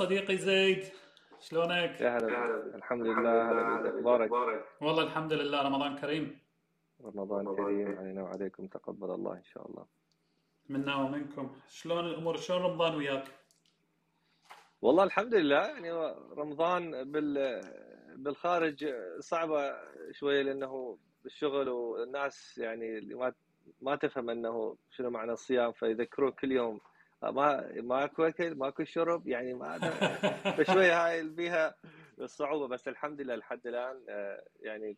صديقي زيد شلونك؟ يا هلا الحمد لله هلا أخبارك والله الحمد لله رمضان كريم. رمضان كريم علينا وعليكم تقبل الله إن شاء الله. منا ومنكم. شلون الأمور؟ شلون رمضان وياك؟ والله الحمد لله يعني رمضان بال بالخارج صعبة شوية لأنه بالشغل والناس يعني اللي ما ما تفهم أنه شنو معنى الصيام فيذكرون كل يوم ما ماكو اكل ماكو شرب يعني ما فشوية هاي فيها الصعوبه بس الحمد لله لحد الآن آه، يعني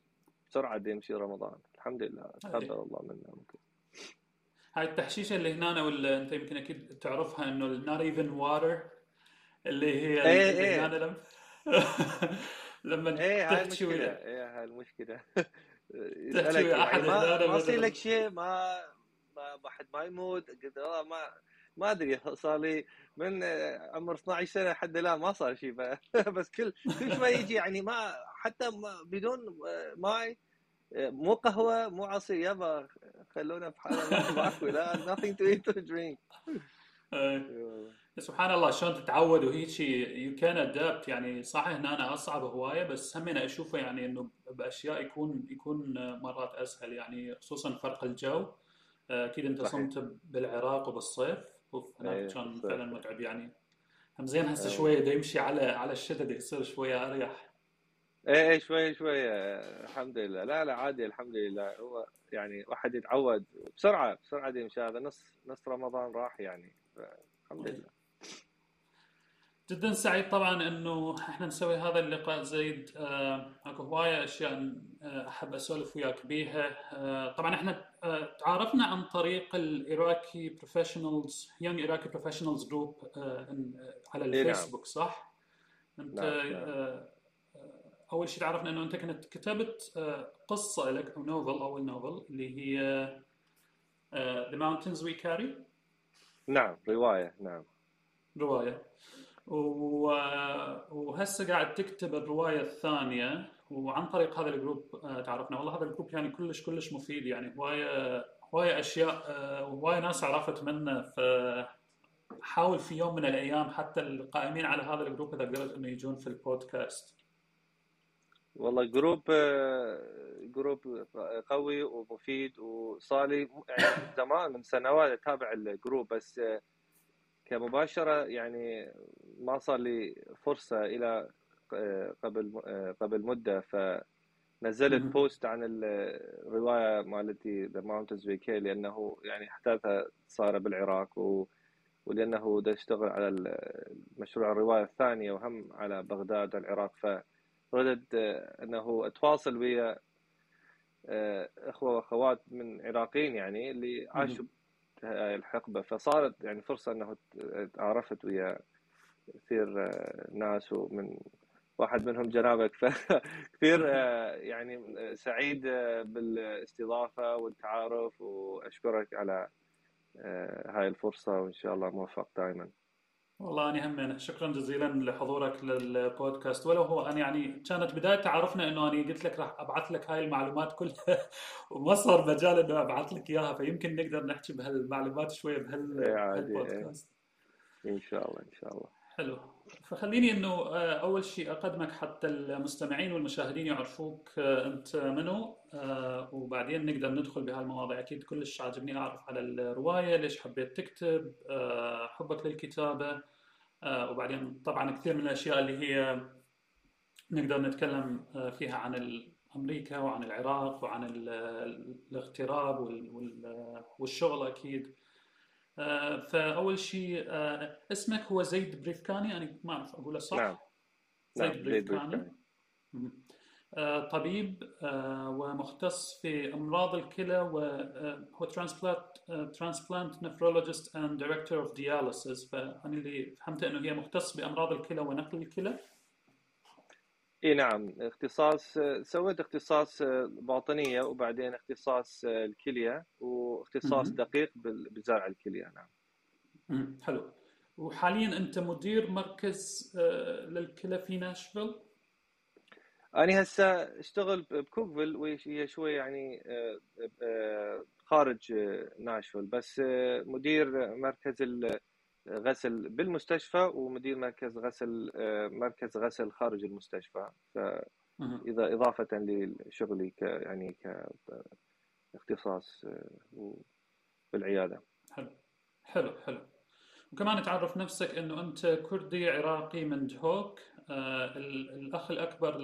بسرعة يمشي رمضان. الحمد لله. تقبل الله منا ممكن. هاي التحشيشه اللي هنا ولا أنت يمكن أكيد تعرفها إنه النار even water اللي هي إيه اللي إيه. هنا لما لما إيه هاي المشكلة. ويا إيه هاي المشكلة. تحكي ويا يعني احد ما ما يصير لك شيء ما ما ما حد ما يموت قلت والله ما ما أدري صار لي من عمر 12 سنة لحد الآن ما صار شيء بس كل كل شوي يجي يعني ما حتى ما بدون ماي مو قهوة مو عصير يابا خلونا في حالنا ماكو لا nothing to eat or drink. إيه. سبحان الله شلون تتعود وهيك شيء you can adapt يعني صح هنا أنا أصعب هواية بس هم أنا أشوفه يعني إنه بأشياء يكون يكون مرات أسهل يعني خصوصا فرق الجو. أكيد أنت صمت بالعراق وبالصيف. أوف هناك إيه كان فعلا متعب يعني. هم زين هسه آه. شوية دا يمشي على على الشتاء دا يصير شوية أريح. إيه إيه شوي شوي الحمد لله. لا لا عادي الحمد لله. هو يعني واحد يتعود بسرعة بسرعة يمشي هذا نص نص رمضان راح يعني الحمد إيه. لله. جدا سعيد طبعا إنه إحنا نسوي هذا اللقاء زيد آه، أكو هواية أشياء آه، أحب أسولف وياك بيها. آه، طبعا إحنا تعارفنا عن طريق ال Iraqi professionals young Iraqi professionals group على اي نعم. الفيسبوك صح؟ أنت نعم نعم. أول شيء تعرفنا إنه أنت كنت كتبت قصة لك أو novel أول novel اللي هي The Mountains We Carry. نعم رواية نعم. رواية. وهسه قاعد تكتب الرواية الثانية وعن طريق هذا ال group آه، تعرفنا. والله هذا ال group يعني كلش كلش مفيد يعني هواية هواية أشياء آه، وهواية ناس عرفت منه فحاول في يوم من الأيام حتى القائمين على هذا ال group إذا قدرت إنه يجون في البودكاست. والله group group قوي ومفيد وصار لي يعني زمان من سنوات أتابع ال group بس كمباشرة يعني ما صار لي فرصة إلى قبل قبل مدة فنزلت. post عن الرواية مالتي The Mountains We Carry لأنه يعني احداثها صار بالعراق و ولأنه دا اشتغل على مشروع الرواية الثانية وهم على بغداد والعراق فردت أنه أتواصل ويا أخوة وأخوات من عراقيين يعني اللي عاشوا هاي الحقبة. فصارت يعني فرصة إنه تعرفت ويا كثير ناس ومن واحد منهم جنابك. فكثير يعني سعيد بالاستضافة والتعارف وأشكرك على هاي الفرصة وإن شاء الله موفق دائما والله أنا هم شكرا جزيلا لحضورك للبودكاست. ولو هو أنا يعني كانت بداية تعارفنا إنه أنا قلت لك راح أبعث لك هاي المعلومات كلها وما صار مجال إنه أبعث لك إياها فيمكن نقدر نحكي بهالمعلومات شوية بهال إيه عادي إيه. بهالبودكاست. إن شاء الله إن شاء الله. حلو. فخليني إنه آه، أول شيء أقدمك حتى المستمعين والمشاهدين يعرفوك آه، أنت منو آه، وبعدين نقدر ندخل بهالمواضيع. أكيد كلش عاجبني أعرف على الرواية ليش حبيت تكتب حبك للكتابة آه، وبعدين طبعا كثير من الأشياء اللي هي نقدر نتكلم فيها عن أمريكا وعن العراق وعن ال- الاغتراب وال- وال- والشغل أكيد. فأول شيء آه، اسمك هو زيد بريفكاني؟ أنا ما أعرف أقوله نعم صح؟ نعم. زيد زيد بريفكاني. آه، طبيب آه، ومختص في أمراض الكلى وهو transplant transplant nephrologist and director of dialysis فأنا اللي فهمت إنه هي مختص بأمراض الكلى ونقل الكلى. إي نعم اختصاص سويت اختصاص باطنية وبعدين اختصاص الكلية واختصاص مهم. دقيق بزرع الكلية نعم مم. حلو وحاليا أنت مدير مركز آه، للكلى في ناشفيل أنا هسه أشتغل بكوكفيل وهي شوي يعني آه، آه، خارج آه، ناشفيل بس آه، مدير مركز ال- غسل بالمستشفى ومدير مركز غسل مركز غسل خارج المستشفى. فإذا إضافة لشغلي ك يعني كاختصاص بالعيادة. حلو. حلو حلو. وكمان تعرف نفسك إنه أنت كردي عراقي من دهوك آه الأخ الأكبر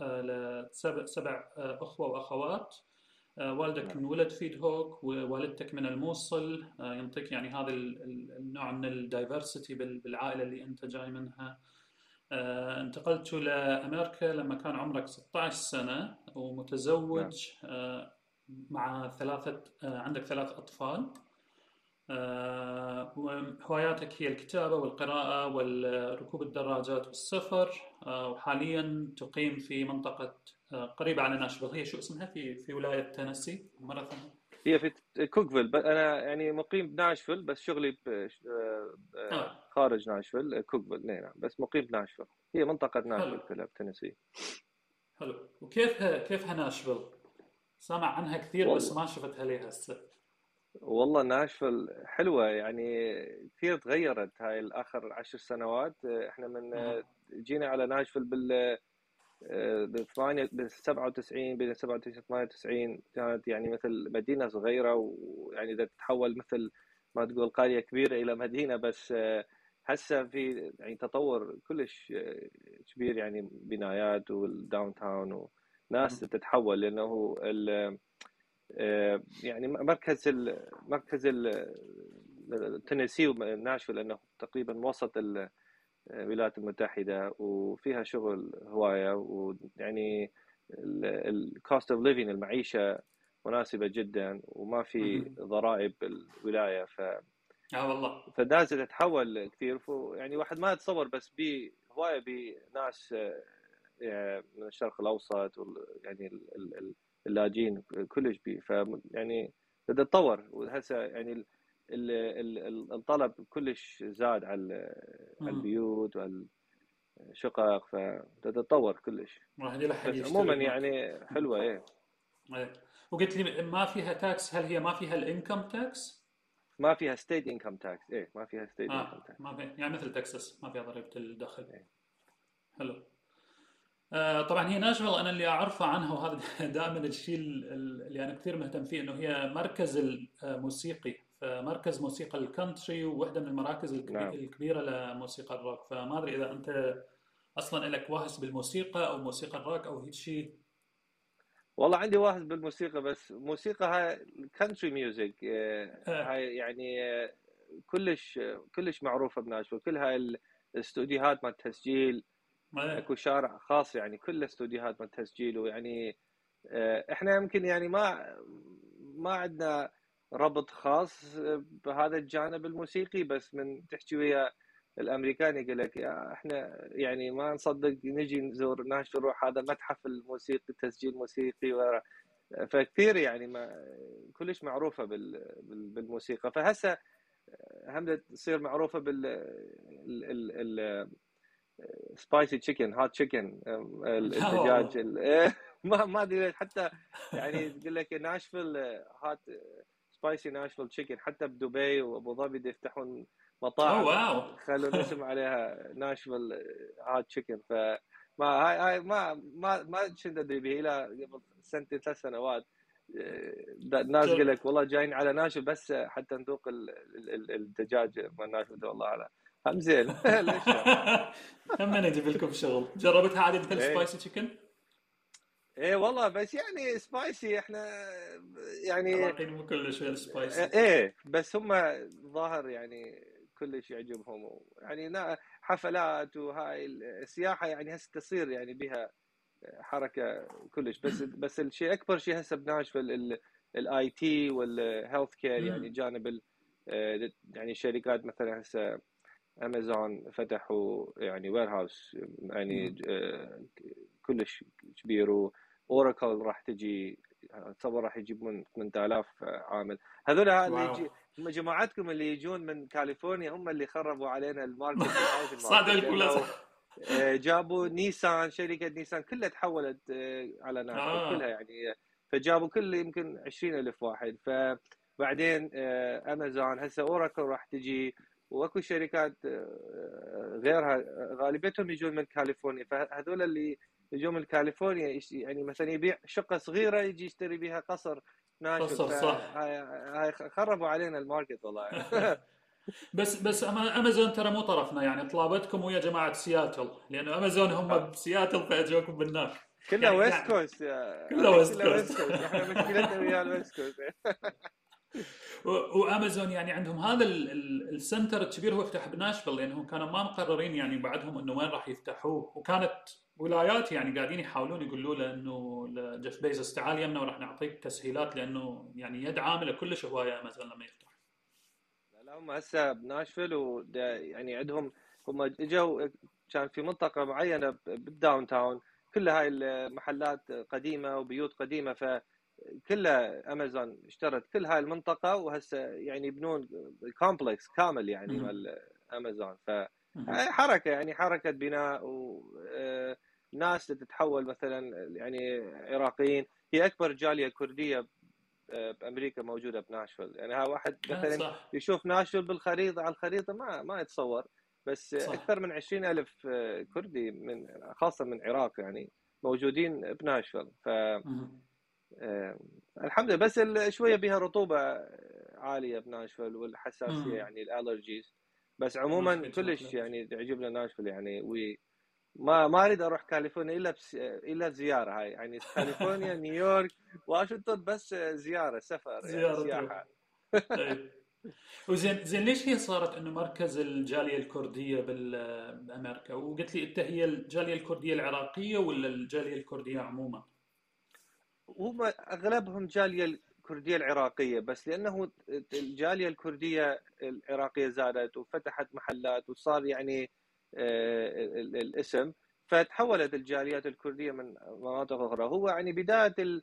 لسبع سبع أخوة وأخوات. آه والدك نعم. انولد في دهوك ووالدتك من الموصل آه ينطيك يعني هذا النوع من الدايفرسيتي بالعائلة اللي أنت جاي منها آه انتقلت لامريكا لما كان عمرك 16 سنة ومتزوج نعم. آه مع ثلاثة آه عندك ثلاث أطفال هواياتك هي الكتابة والقراءة وركوب الدراجات والسفر وحاليا تقيم في منطقة قريبة على ناشفيل هي شو اسمها؟ في في ولاية تينيسي؟ مرة ثانية. هي في كوكفيل. أنا يعني مقيم بناشفيل بس شغلي آه. خارج ناشفيل كوكفيل. نعم بس مقيم بناشفيل. هي منطقة ناشفيل كلها بتنسي حلو. وكيف كيفها ناشفيل؟ سامع عنها كثير بس ما شفتها ليه هسه. والله ناشفيل حلوة. يعني كثير تغيرت هاي الآخر عشر سنوات؟ إحنا من جينا على ناشفيل بال ب 97 بين 97 و 98 كانت يعني مثل مدينة صغيرة ويعني إذا تتحول مثل ما تقول قرية كبيرة إلى مدينة بس هسه في يعني تطور كلش كبير يعني بنايات والداون تاون وناس تتحول لأنه آه، يعني مركز ال مركز التنسي وناشفيل لأنه تقريبا وسط الولايات المتحده وفيها شغل هواية ويعني ال cost of living المعيشة مناسبة جدا وما في ضرائب بالولاية ف آه والله. فالناس تتحول كثير يعني واحد ما يتصور بس بي هواية بناس آه، من الشرق الأوسط يعني اللاجئين كلش بي ف يعني بده يتطور وهسه يعني الطلب كلش زاد على البيوت والشقق فبده تتطور كلش. عموما يعني حلوة إيه. إيه. وقلت لي ما فيها tax هل هي ما فيها ال income tax؟ ما فيها state income tax إيه. ما فيها state income tax ما في يعني مثل تكساس ما فيها ضريبة الدخل. إيه. حلو. آه، طبعا هي ناشفيل أنا اللي أعرفه عنها وهذا دائما الشيء اللي أنا كثير مهتم فيه إنه هي مركز الموسيقي فمركز موسيقى ال country وواحده من المراكز نعم. الكبيرة لموسيقى الروك فما ادري إذا أنت أصلا لك واهس بالموسيقى أو موسيقى الروك أو هيك شيء والله عندي واهس بالموسيقى بس موسيقى هاي country music هاي يعني آه، كلش كلش معروفة بناشفيل كل هاي الاستوديوهات مال التسجيل أكو شارع خاص يعني كله استوديوهات من تسجيل ويعني آه، إحنا يمكن يعني ما ما عندنا ربط خاص بهذا الجانب الموسيقي بس من تحكي ويا الأمريكان يقول لك يا إحنا يعني ما نصدق نجي نزور ناشفيل نروح هذا متحف الموسيقي تسجيل موسيقي فكثير يعني ما كلش معروفة بالموسيقى. فهسه هم تصير معروفة بال spicy chicken hot chicken الدجاج ما ما أدري حتى يعني تقول لك ناشفيل hot spicy ناشفيل chicken حتى بدبي وابو ظبي يفتحون مطاعم وخلوا اسم عليها ناشفيل hot chicken ف ما هاي هاي ما ما ما كنت أدري به إلى قبل سنتين ثلاث سنوات. الناس يقول لك والله جايين على ناشفيل بس حتى نذوق الدجاج مال ناشفيل والله على هم زين. هم نجيب لكم شغل. جربتها عاد انت ال spicy chicken؟ إيه والله بس يعني spicy إحنا يعني مو كلش ال spicy إيه بس هم ظاهر يعني كلش يعجبهم. يعني حفلات وهاي السياحة يعني هسه تصير يعني بها حركة كلش. بس بس الشيء أكبر شيء هسه بناشفيل ال IT وال healthcare يعني جانب يعني الشركات مثلا هسه امازون فتحوا يعني warehouse يعني آه، كلش كبير وأوراكل راح تجي اتصور راح يجيب من 8000 عامل. هذول اللي يجي جماعتكم اللي يجون من كاليفورنيا هم اللي خربوا علينا ال market. صادق آه، جابوا نيسان شركة نيسان كلها تحولت آه، على ناس. آه. كلها يعني فجابوا كل يمكن 20000 واحد. فبعدين امازون هسه اوراكل راح تجي. واكو شركات غيرها غالبيتهم يجون من كاليفورنيا. فهذول اللي يجون من كاليفورنيا يعني مثلا يبيع شقة صغيرة يجي يشتري بها قصر ناشفيل قصر صح. هاي خربوا علينا ال market والله. بس بس أمازون ترى مو طرفنا يعني طلبتكم ويا جماعة سياتل لأنه أمازون هم آه. بسياتل فاجوكم بالنار كلها يعني West Coast كلها West Coast إحنا مشكلتنا ويا ال West Coast وامازون يعني عندهم هذا ال center الكبير هو يفتح بناشفيل لأنهم كانوا ما مقررين يعني بعدهم إنه وين راح يفتحوه وكانت ولايات يعني قاعدين يحاولون يقولوا له إنه جيف بيزوس تعال يمنا وراح نعطيك تسهيلات لأنه يعني يد عاملة كلش هواية أمازون لما يفتح. لا هم هسه بناشفيل ويعني عندهم هم إجوا كان في منطقة معينة بال downtown كلها هاي المحلات قديمة وبيوت قديمة ف كلها أمازون اشترت كل هاي المنطقة وهسه يعني يبنون complex كامل يعني مال أمازون. ف حركة يعني حركة بناء وناس تتحول مثلا يعني عراقيين. هي أكبر جالية كردية بأمريكا موجودة بناشفيل. يعني ها واحد مثلا صح. يشوف ناشفيل بالخريطة على الخريطة ما ما يتصور. بس صح. أكثر من عشرين ألف كردي من خاصة من العراق يعني موجودين بناشفيل. ف آه الحمد لله. بس شوية بها رطوبة عالية بناشفيل والحساسية يعني الألرجيز. بس عموما كلش يعني تعجبنا ناشفيل يعني وي ما ما أريد أروح كاليفورنيا إلا بس إلا زيارة هاي يعني كاليفورنيا نيويورك واشنطن بس زيارة سفر يعني زيارة سياحة طيب. وزين زين ليش هي صارت إنه مركز الجالية الكردية بامريكا وقلت لي أنت هي الجالية الكردية العراقية ولا الجالية الكردية عموما؟ هم أغلبهم جالية الكردية العراقية بس لأنه الجالية الكردية العراقية زادت وفتحت محلات وصار يعني آه، الاسم فتحولت الجاليات الكردية من مناطق أخرى. هو يعني بداية ال...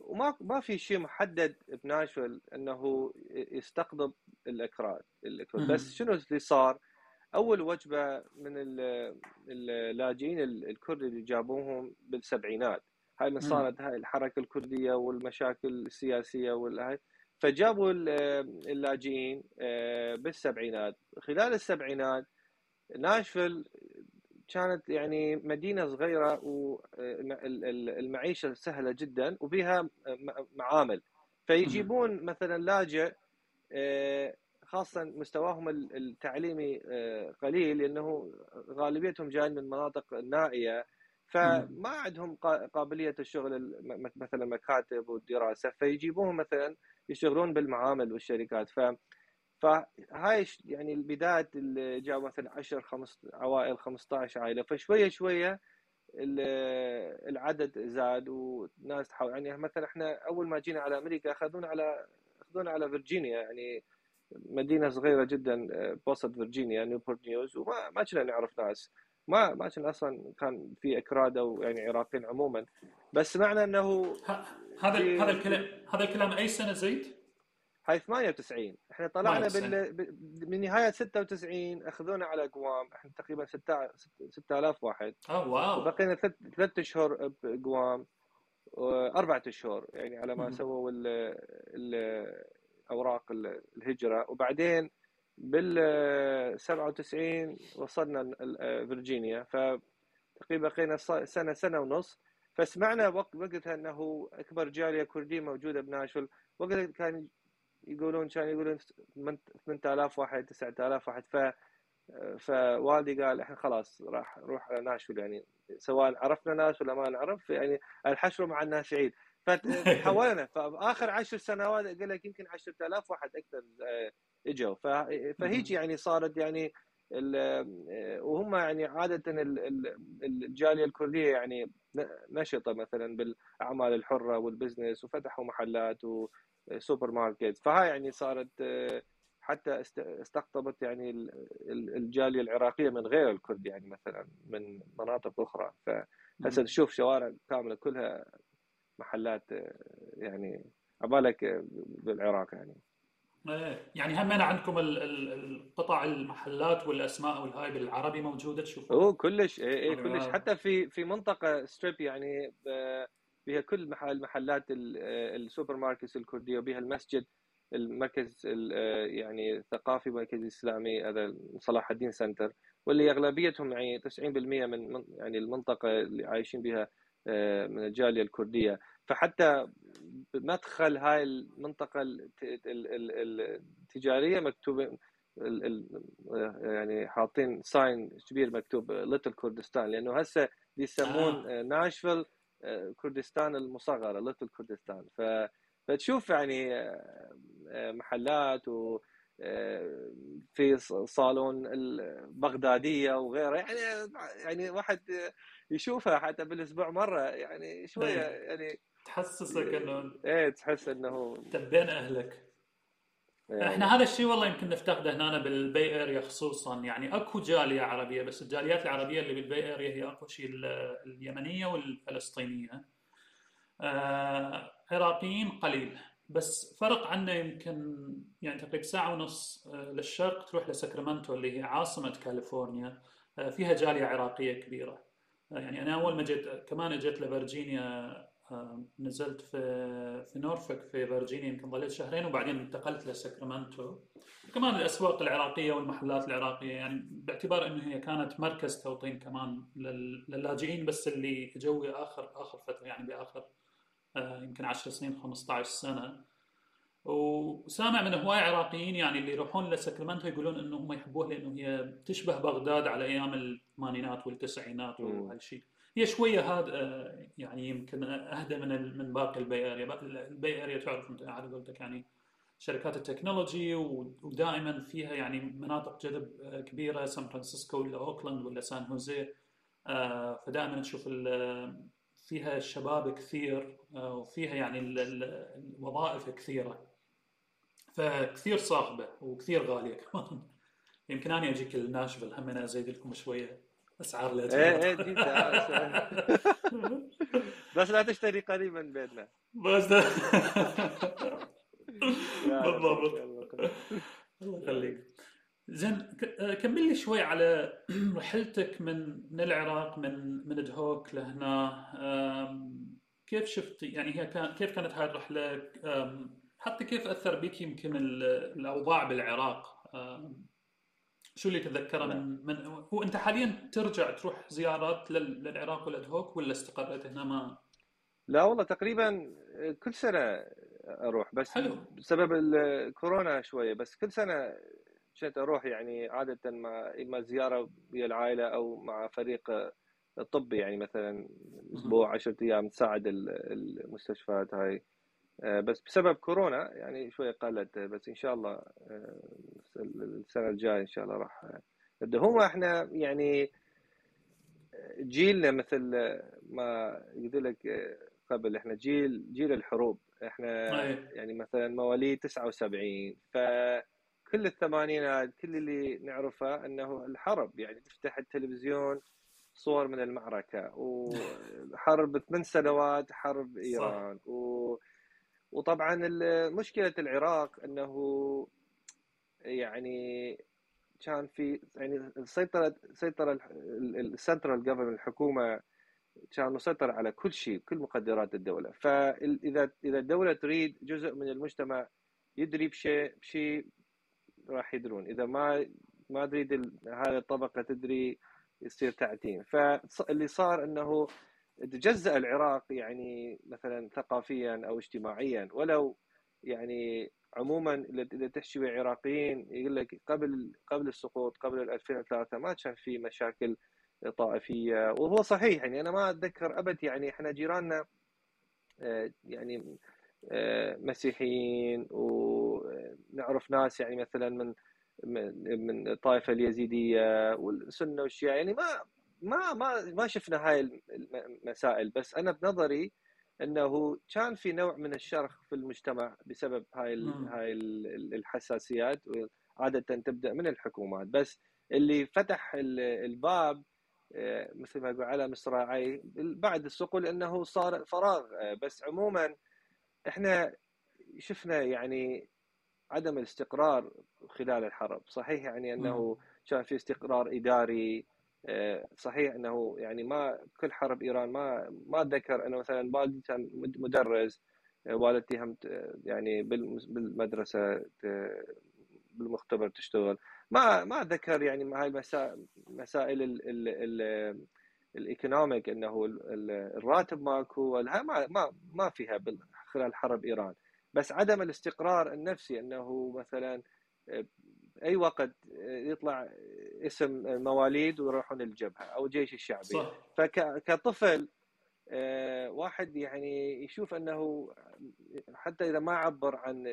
وما ما في شيء محدد بناشفيل إنه يستقطب الأكراد بس شنو اللي صار؟ أول وجبة من اللاجئين الكرد اللي جابوهم بالسبعينات. هاي من صارت هاي الحركة الكردية والمشاكل السياسية والهاي. فجابوا اللاجئين آه، بالسبعينات. خلال السبعينات ناشفيل كانت يعني مدينة صغيرة والمعيشه سهلة جدا وبها معامل. فيجيبون مثلا لاجئ آه، خاصه مستواهم التعليمي آه، قليل لأنه غالبيتهم جايين من مناطق نائية. فما عندهم قابلية الشغل مثلا مكاتب والدراسة. فيجيبوهم مثلا يشتغلون بالمعامل والشركات. ف فهاي يعني البداية اللي جاء مثلا 10 5 عوائل 15 عائلة فشوية شوية العدد زاد وناس تحاول. يعني مثلا إحنا أول ما جينا على أمريكا أخذونا على أخذونا على فيرجينيا يعني مدينة صغيرة جدا بوسط فيرجينيا نيوبورت نيوز وما ما كنا نعرف ناس. ما ما كان أصلا كان في إكراد أو يعني عراقيين عموما. بس معنى إنه هذا هذا الكلام هذا الكلام أي سنة زيد؟ هاي 98 إحنا طلعنا بال... من نهاية 96 أخذونا على قوام إحنا تقريبا 6000 واحد. آه واو. وبقينا ثلاث ثلاث أشهر بقوام اربعة أشهر يعني على ما سووا الاوراق الهجرة. وبعدين بال 97 وصلنا فيرجينيا. فتقريبا بقينا سنه سنة ونص. فسمعنا وقت وقتها إنه أكبر جالية كردية موجودة بناشفيل وقتها كان يقولون كان يقولون 8000 واحد 9000 واحد. ف فوالدي قال إحنا خلاص راح نروح على ناشفيل يعني. سواء عرفنا ناس ولا ما نعرف يعني الحشر مع الناس عيد فتحولنا. فآخر عشر سنوات أقول لك يمكن 10000 واحد أكثر آه، إجوا. فهيك يعني صارت يعني وهم يعني عادة الجالية الكردية يعني نشطة مثلا بالأعمال الحرة وال business وفتحوا محلات و سوبر ماركت فهاي يعني صارت آه، حتى استقطبت يعني الجالية العراقية من غير الكرد يعني مثلا من مناطق أخرى. فهسه تشوف شوارع كاملة كلها محلات آه، يعني عبالك آه، بالعراق يعني. يعني هم عندكم القطع المحلات والأسماء والهاي بالعربي موجودة؟ تشوفوا أوه كلش. إيه, إيه كلش. حتى في في منطقة strip يعني بها كل محل محلات ال supermarkets الكردية وبها المسجد المركز يعني الثقافي المركزي الاسلامي هذا صلاح الدين center واللي أغلبيتهم يعني 90% من يعني المنطقة اللي عايشين بها من الجالية الكردية فحتى مدخل هاي المنطقة التجارية مكتوب يعني حاطين sign كبير مكتوب Little كردستان لأنه هسه يسمون آه. ناشفيل كردستان المصغرة Little كردستان ف فتشوف يعني محلات و في صالون البغدادية وغيره يعني يعني واحد يشوفها حتى بالأسبوع مرة يعني شوية إيه. يعني تحسسك إنه إيه تحس إنه تبين أهلك. يعني إحنا هذا الشيء والله يمكن نفتقده هنا بال Bay Area خصوصا. يعني أكو جالية عربية بس الجاليات العربية اللي بال Bay Area هي أكو شيء اليمنية والفلسطينية. آه عراقيين قليل بس فرق عنا يمكن يعني تقريبا ساعة ونص آه، للشرق تروح لساكرامنتو اللي هي عاصمة كاليفورنيا. آه، فيها جالية عراقية كبيرة. آه، يعني أنا أول ما جيت كمان جيت لفرجينيا نزلت في في نورفك في فيرجينيا يمكن ظليت شهرين وبعدين انتقلت لساكرامنتو كمان الأسواق العراقية والمحلات العراقية يعني باعتبار إنه هي كانت مركز توطين كمان للاجئين بس اللي اجوا آخر آخر فترة يعني بآخر آه، يمكن 10 سنين 15 سنة. وسامع من هواي عراقيين يعني اللي يروحون لساكرامنتو يقولون إنه هم يحبوها لأنه هي تشبه بغداد على أيام الثمانينات والتسعينات وهالشيء هي شوية هذا آه، يعني يمكن أهدى من من باقي ال Bay Area ال Bay Area تعرف أنت على قولتك يعني شركات التكنولوجي ودائما فيها يعني مناطق جذب آه، كبيرة سان فرانسيسكو ولا أوكلاند ولا سان هوزي فدائما تشوف فيها الشباب كثير آه، وفيها يعني الوظائف كثيرة. فكثير صاخبة وكثير غالية كمان. يمكن أنا أجيك الناشفل هم أنا أزيد لكم شوية. أسعار الأدوية. إيه إيه بس لا تشتري قريبا بيننا بس بالضبط. الله. يخليك. زين آه، كمل لي شوي على رحلتك من من العراق من من دهوك لهنا. كيف شفت يعني هي كان كيف كانت هاي الرحلة؟ حتى كيف أثر بك يمكن الأوضاع بالعراق؟ شو اللي تتذكره من نعم. من هو انت حاليا ترجع تروح زيارات للعراق والادهوك ولا استقريت هنا ما لا والله تقريبا كل سنة أروح بس حلو. بسبب الكورونا شوية بس كل سنة كنت أروح يعني عادة مع إما زيارة ويا العائلة أو مع فريق طبي يعني مثلا أسبوع 10 أيام تساعد المستشفيات هاي بس بسبب كورونا يعني شوية قلت بس إن شاء الله آه، السنة الجاية إن شاء الله راح نبدأ. هو إحنا يعني جيلنا مثل ما قلت لك قبل إحنا جيل جيل الحروب. إحنا يعني مثلا مواليد 79 ف كل الثمانينات كل اللي نعرفه إنه الحرب يعني تفتح التلفزيون صور من المعركة وحرب ثمان سنوات حرب إيران و... وطبعا مشكلة العراق إنه يعني كان في يعني السيطره سيطرة ال central government الحكومة كان مسيطر على كل شيء كل مقدرات الدولة. فاذا اذا الدولة تريد جزء من المجتمع يدري بشيء بشيء راح يدرون. إذا ما ما تريد هذه الطبقة تدري يصير تعتيم فاللي صار إنه تجزأ العراق يعني مثلا ثقافيا أو اجتماعيا ولو يعني عموما إذا تحكي ويا عراقيين يقول لك قبل قبل السقوط قبل 2003 ما كان في مشاكل طائفية وهو صحيح يعني أنا ما أتذكر أبد يعني إحنا جيراننا آه، يعني آه، مسيحيين ونعرف ناس يعني مثلا من من الطائفه اليزيدية والسنة والشيعة يعني ما ما ما ما شفنا هاي المسائل بس أنا بنظري إنه كان في نوع من الشرخ في المجتمع بسبب هاي هاي الحساسيات عاده تبدأ من الحكومات. بس اللي فتح الباب آه، مثل ما يقول على مصراعي بعد السقوط لأنه صار فراغ. آه، بس عموما إحنا شفنا يعني عدم الاستقرار خلال الحرب. صحيح يعني إنه كان في استقرار إداري صحيح إنه يعني ما كل حرب إيران ما ما أتذكر إنه مثلا والدي كان مدرس والدتي هم يعني بالمدرسة بالمختبر تشتغل. ما ما ذكر يعني هاي مسائل ال ال ال الإيكونوميك إنه الراتب ماكو ما ما ما فيها خلال حرب إيران. بس عدم الاستقرار النفسي إنه مثلا أي وقت يطلع اسم مواليد ويروحون الجبهه أو الجيش الشعبي صح. فكطفل آه، واحد يعني يشوف أنه حتى إذا ما عبر عن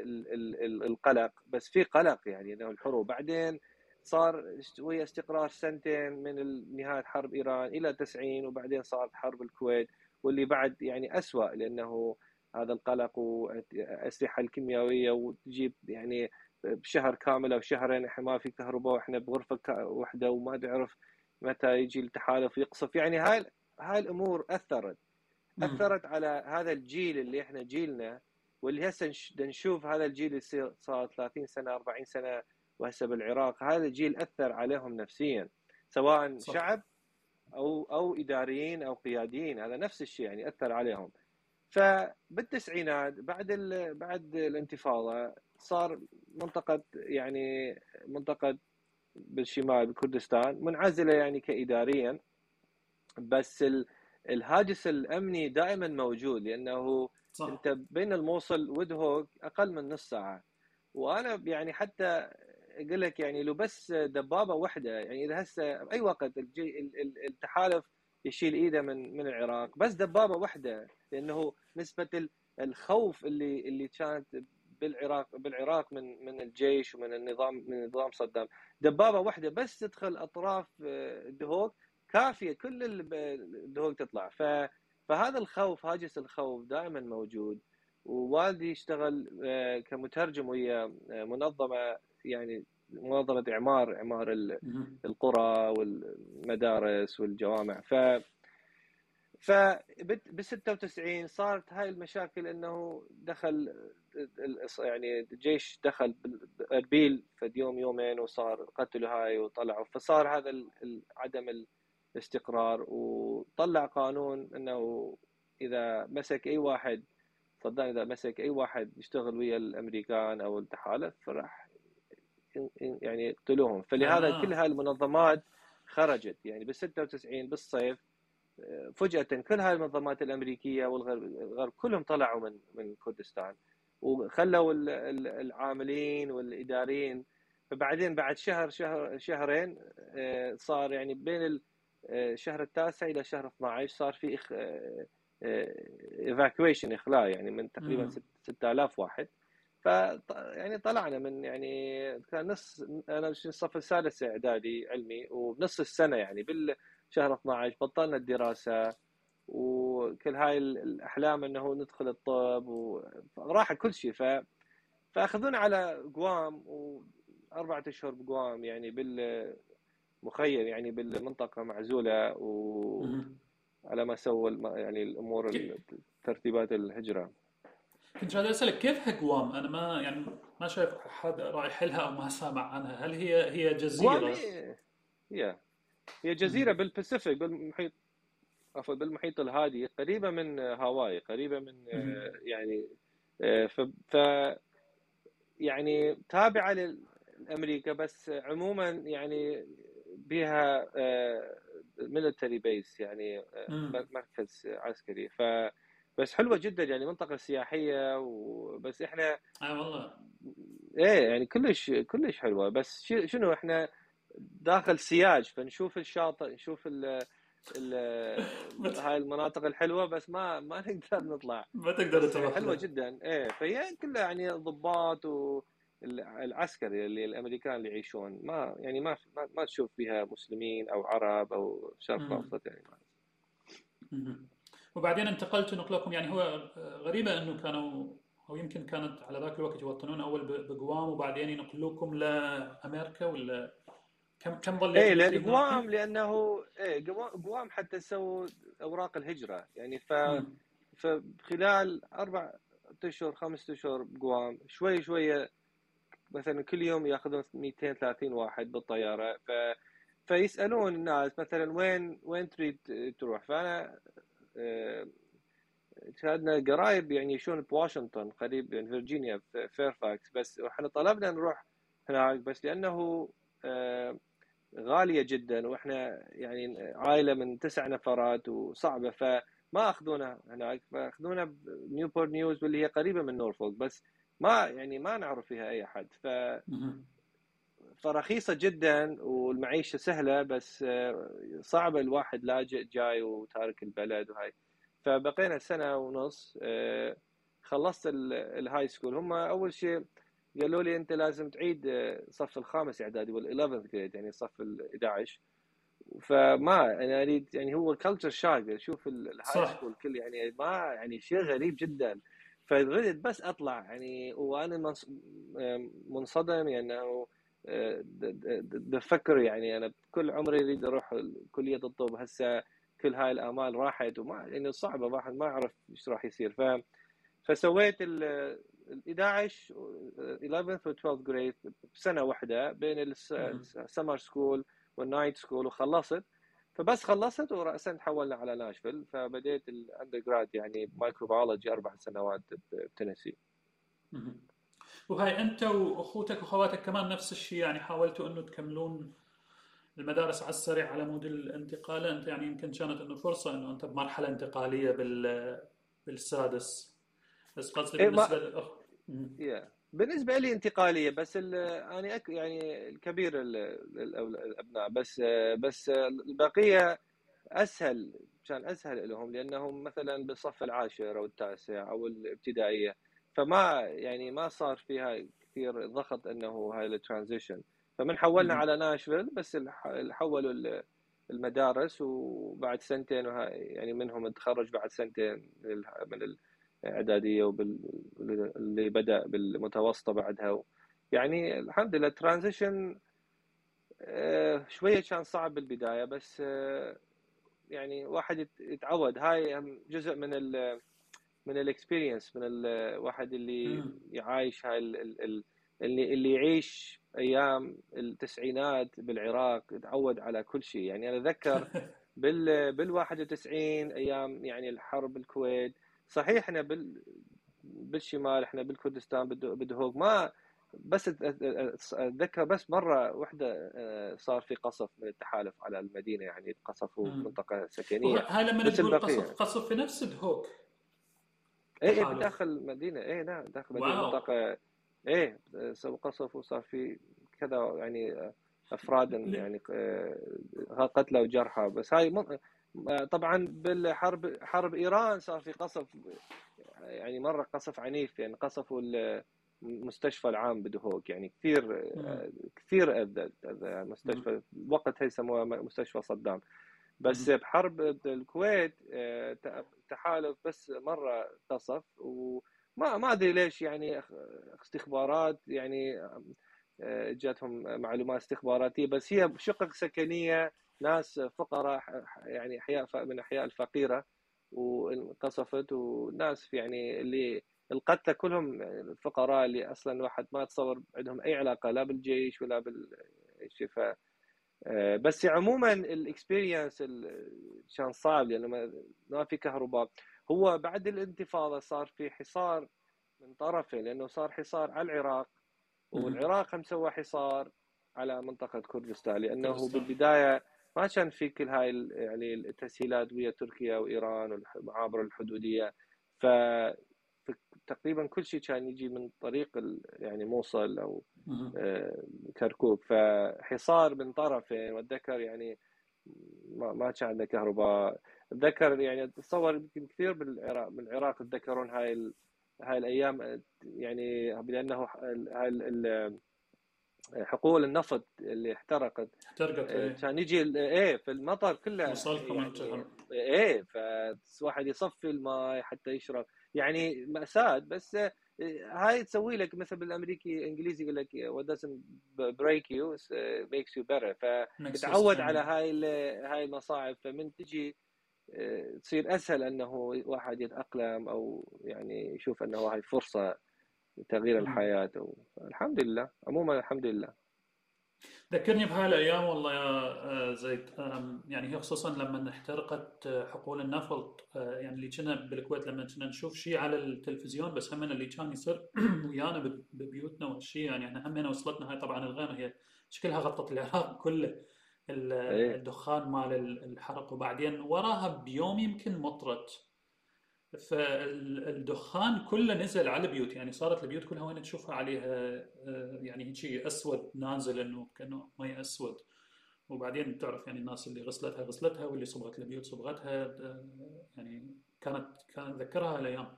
القلق بس في قلق يعني إنه الحروب بعدين صار ويا استقرار سنتين من نهاية حرب إيران إلى 90 وبعدين صارت حرب الكويت واللي بعد يعني اسوء لأنه هذا القلق والاسلحه الكيميائية وتجيب يعني بشهر كامل أو شهرين إحنا ما في كهرباء وإحنا بغرفة واحدة وما تعرف متى يجي التحالف يقصف يعني هاي هاي الأمور أثرت. أثرت على هذا الجيل اللي إحنا جيلنا واللي هسه نشوف هذا الجيل اللي صار 30 سنة 40 سنة وهسه بالعراق. هذا الجيل أثر عليهم نفسيا سواء صح. شعب أو أو إداريين أو قياديين. هذا نفس الشيء يعني أثر عليهم. فبالتسعينات بعد بعد الانتفاضة صار منطقة يعني منطقة بالشمال بكردستان منعزلة يعني كاداريا. بس الهاجس الأمني دائما موجود لأنه صح. أنت بين الموصل ودهوك أقل من نص ساعة. وأنا يعني حتى أقول لك يعني لو بس دبابة واحدة يعني إذا هسه اي وقت التحالف يشيل إيده من من العراق بس دبابة واحدة لأنه نسبة الخوف اللي اللي كانت بالعراق بالعراق من من الجيش ومن النظام من نظام صدام. دبابة واحدة بس تدخل أطراف الدهوك كافية كل الدهوك تطلع. ف فهذا الخوف هاجس الخوف دائما موجود. ووالدي يشتغل آه، كمترجم ويا آه، منظمة يعني منظمة إعمار إعمار القرى والمدارس والجوامع. ف ف ب 96 صارت هاي المشاكل إنه دخل يعني الجيش دخل اربيل فد يوم يومين وصار قتلوا هاي وطلعوا. فصار هذا عدم الاستقرار وطلع قانون إنه إذا مسك أي واحد صدام إذا مسك أي واحد يشتغل ويا الأمريكان أو التحالف فراح يعني يقتلوهم. فلهذا آه. كل هاي المنظمات خرجت. يعني بال 96 بالصيف فجأة كل هاي المنظمات الأمريكية والغرب كلهم طلعوا من من كردستان وخلوا العاملين والإداريين. فبعدين بعد شهر شهر شهرين آه، صار يعني بين الشهر التاسع إلى شهر 12 صار في ايفاكويشن إخلاء يعني من تقريبا 6000 واحد. ف يعني طلعنا من يعني كان نص أنا الصف السادس إعدادي علمي وبنص السنة يعني بالشهر 12 بطلنا الدراسة وكل هاي الأحلام إنه ندخل الطب وراح كل شيء. ف فأخذونا على قوام وأربعة أشهر بقوام يعني بالمخيم يعني بالمنطقة معزولة و على ما سوى يعني الأمور ترتيبات الهجرة. كنت جاي أسألك كيف قوام؟ أنا ما يعني ما شايف حد رايح لها أو ما سامع عنها، هل هي هي جزيرة؟ هي هي جزيرة بالباسيفيك بالمحيط عفوا بالمحيط الهادي قريبة من هاواي قريبة من يعني ف, ف يعني تابعة لأمريكا بس عموما يعني بها military base يعني مركز عسكري. ف بس حلوة جدا يعني منطقة سياحية وبس إحنا آه والله. إيه يعني كلش كلش حلوة. بس شنو إحنا داخل سياج فنشوف الشاطئ نشوف ال ال هاي المناطق الحلوة بس ما ما نقدر نطلع. ما تقدر تروح. حلوة جدا. إيه فهي كلها يعني ضباط و العسكري اللي الأمريكان اللي يعيشون. ما يعني ما ما, ما تشوف فيها مسلمين أو عرب أو شرق أوسط يعني. ما وبعدين انتقلتوا نقلكم يعني هو غريبة إنه كانوا أو يمكن كانت على ذاك الوقت يوطنون أول بقوام وبعدين ينقلوكم لأمريكا ولا كم كم ظليتوا؟ إيه لأن قوام لأنه إيه قوام حتى سووا أوراق الهجرة. يعني ف فخلال أربع أشهر خمس أشهر بقوام شوي شوية مثلا كل يوم يأخذون 230 واحد بالطيارة. ف فيسألون الناس مثلا وين وين تريد تروح. فأنا آه، شاهدنا قرايب يعني يعيشون بواشنطن قريب من فيرجينيا في فيرفاكس. بس إحنا طلبنا نروح هناك بس لأنه غالية جدا وإحنا يعني عائلة من تسع نفرات وصعبة فما اخذونا هناك. فاخذونا بنيوبورت نيوز واللي هي قريبة من نورفولك بس ما يعني ما نعرف فيها أي أحد. ف فرخيصة جدا والمعيشة سهلة بس صعبة الواحد لاجئ جاي وتارك البلد وهاي. فبقينا سنة ونص خلصت ال high school هم أول شيء قالوا لي أنت لازم تعيد صف الخامس إعدادي وال 11 grade يعني صف ال 11 فما أنا أريد يعني هو culture shock أشوف ال high school كل يعني ما يعني شيء غريب جدا. فردت بس أطلع يعني وأنا منصدم يعني انه بفكر يعني أنا كل عمري أريد أروح كلية الطب. هسه كل هاي الآمال راحت وما يعني صعبة واحد ما اعرف إيش راح يصير ف فسويت 11 11 و 12 grade بسنة واحدة بين ال summer school وال night school وخلصت. فبس خلصت وراسا تحولنا على ناشفيل. فبديت ال undergrad يعني microbiology أربع سنوات بتنسي. وهاي أنت وأخوتك واخواتك كمان نفس الشيء يعني حاولتوا إنه تكملون المدارس على السريع على مود الانتقال؟ أنت يعني يمكن كانت إنه فرصة إنه أنت بمرحلة انتقالية بال بالسادس. بس قصدي بالنسبة للاخ yeah. بالنسبة لي انتقالية بس أنا أك يعني الكبير الأبناء بس بس البقية أسهل كان أسهل لهم لأنهم مثلا بالصف العاشر أو التاسع أو الابتدائية فما يعني ما صار فيها كثير ضغط إنه هاي الترانزيشن فمن حولنا على ناشفيل بس حولوا المدارس وبعد سنتين يعني منهم تخرج بعد سنتين من الاعداديه واللي بدأ بالمتوسطة بعدها. يعني الحمد لله ال transition شوية كان صعب بالبداية بس يعني واحد يتعود. هاي جزء من ال من ال experience من الواحد اللي يعايش هاي اللي اللي يعيش أيام التسعينات بالعراق يتعود على كل شيء. يعني أنا أتذكر بال بال 91 أيام يعني الحرب الكويت صحيح إحنا بال بالشمال إحنا بالكردستان بدهوق ما بس أتذكر بس مرة واحدة صار في قصف من التحالف على المدينة يعني قصفوا منطقة سكنية. هاي لما تقول قصف قصف في نفس دهوك إيه إيه بداخل المدينة. إيه نعم داخل مدينة منطقة. إيه سووا قصف وصار في كذا يعني أفراد يعني قتلى وجرحى بس هاي طبعا بالحرب حرب إيران صار في قصف يعني مرة قصف عنيف يعني قصفوا المستشفى العام بدهوك يعني كثير كثير أذى المستشفى وقتها يسموها مستشفى صدام. بس بحرب الكويت تحالف بس مرة قصف وما ما أدري ليش يعني استخبارات يعني جاتهم معلومات استخباراتية بس هي شقق سكنية ناس فقراء يعني أحياء من أحياء الفقيرة وانقصفت وناس يعني اللي القتلى كلهم الفقراء اللي أصلا واحد ما تصور عندهم أي علاقة لا بالجيش ولا بالشيء ف بس عموما الإكسبيرينس كان صعب لأنه ما في كهرباء. هو بعد الانتفاضة صار في حصار من طرفين لأنه صار حصار على العراق والعراق هم سوى حصار على منطقة كردستان لأنه بالبداية ما كان في كل هاي يعني التسهيلات ويا تركيا وإيران والمعابر الحدودية. ف تقريبا كل شيء كان يجي من طريق يعني موصل أو كركوك. فحصار من طرفين. وأتذكر يعني ما كان عندنا كهرباء. أتذكر يعني أتصور يمكن كثير بالعراق بالعراق يتذكرون هاي هاي الأيام. يعني لأنه هاي حقول النفط اللي احترقت. احترقت إيه. كان يجي إيه في المطر كله. وصلكم يعني إيه فواحد يصفي الماء حتى يشرب. يعني مأساة بس هاي تسوي لك مثل بالأمريكي الانجليزي يقول لك what doesn't break you makes you better. فتتعود على هاي هاي المصاعب. فمن تجي تصير أسهل أنه واحد يتأقلم أو يعني يشوف أنه هاي فرصة تغيير الحياة الحمد لله. عموما الحمد لله. ذكرني بهاي الأيام والله يا زيد. يعني هي خصوصا لما احترقت حقول النفط يعني اللي كنا بالكويت لما كنا نشوف شيء على التلفزيون بس هم اللي كان يصير ويانا ببيوتنا والشيء. يعني إحنا همنا وصلتنا هاي طبعا الغيمه هي شكلها غطت العراق كله. إيه. الدخان مال الحرق. وبعدين وراها بيوم يمكن مطرت. فالدخان كله نزل على البيوت يعني صارت البيوت كلها وين تشوفها عليها يعني هيك أسود نازل إنه كأنه مي أسود. وبعدين تعرف يعني الناس اللي غسلتها غسلتها واللي صبغت البيوت صبغتها يعني كانت كانت تذكرها الأيام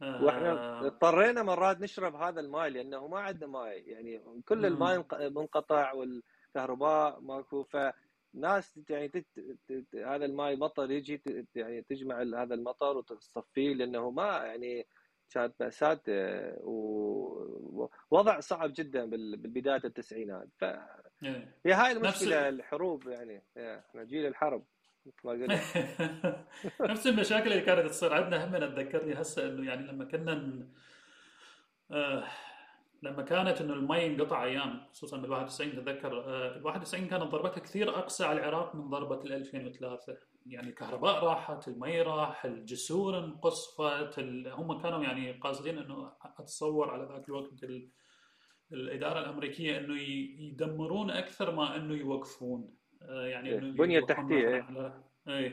وإحنا اضطرينا مرات نشرب هذا الماء لأنه ما عندنا ماء يعني كل الماء منقطع والكهرباء ماكو ف ناس يعني تت... تت... هذا الماء مطر يجي ت... يعني تجمع هذا المطر وتصفيه لأنه ما يعني كانت مأساة ووضع صعب جدا بالبداية التسعينات. ف إيه. هي هاي المشكلة الحروب يعني. إحنا جيل الحرب ما نفس المشاكل اللي كانت تصير. عندنا هم تذكرني هسه إنه يعني لما كنا آه لما كانت إنه المي انقطع أيام خصوصا بال 91 تذكر آه، ال 91 كانت ضربتها كثير اقسى على العراق من ضربة ال 2003 يعني الكهرباء راحت المي راح الجسور انقصفت هم كانوا يعني قاصدين إنه أتصور على ذاك الوقت الإدارة الأمريكية إنه يدمرون أكثر ما إنه يوقفون. آه، يعني إنه بنية تحتية اي آه،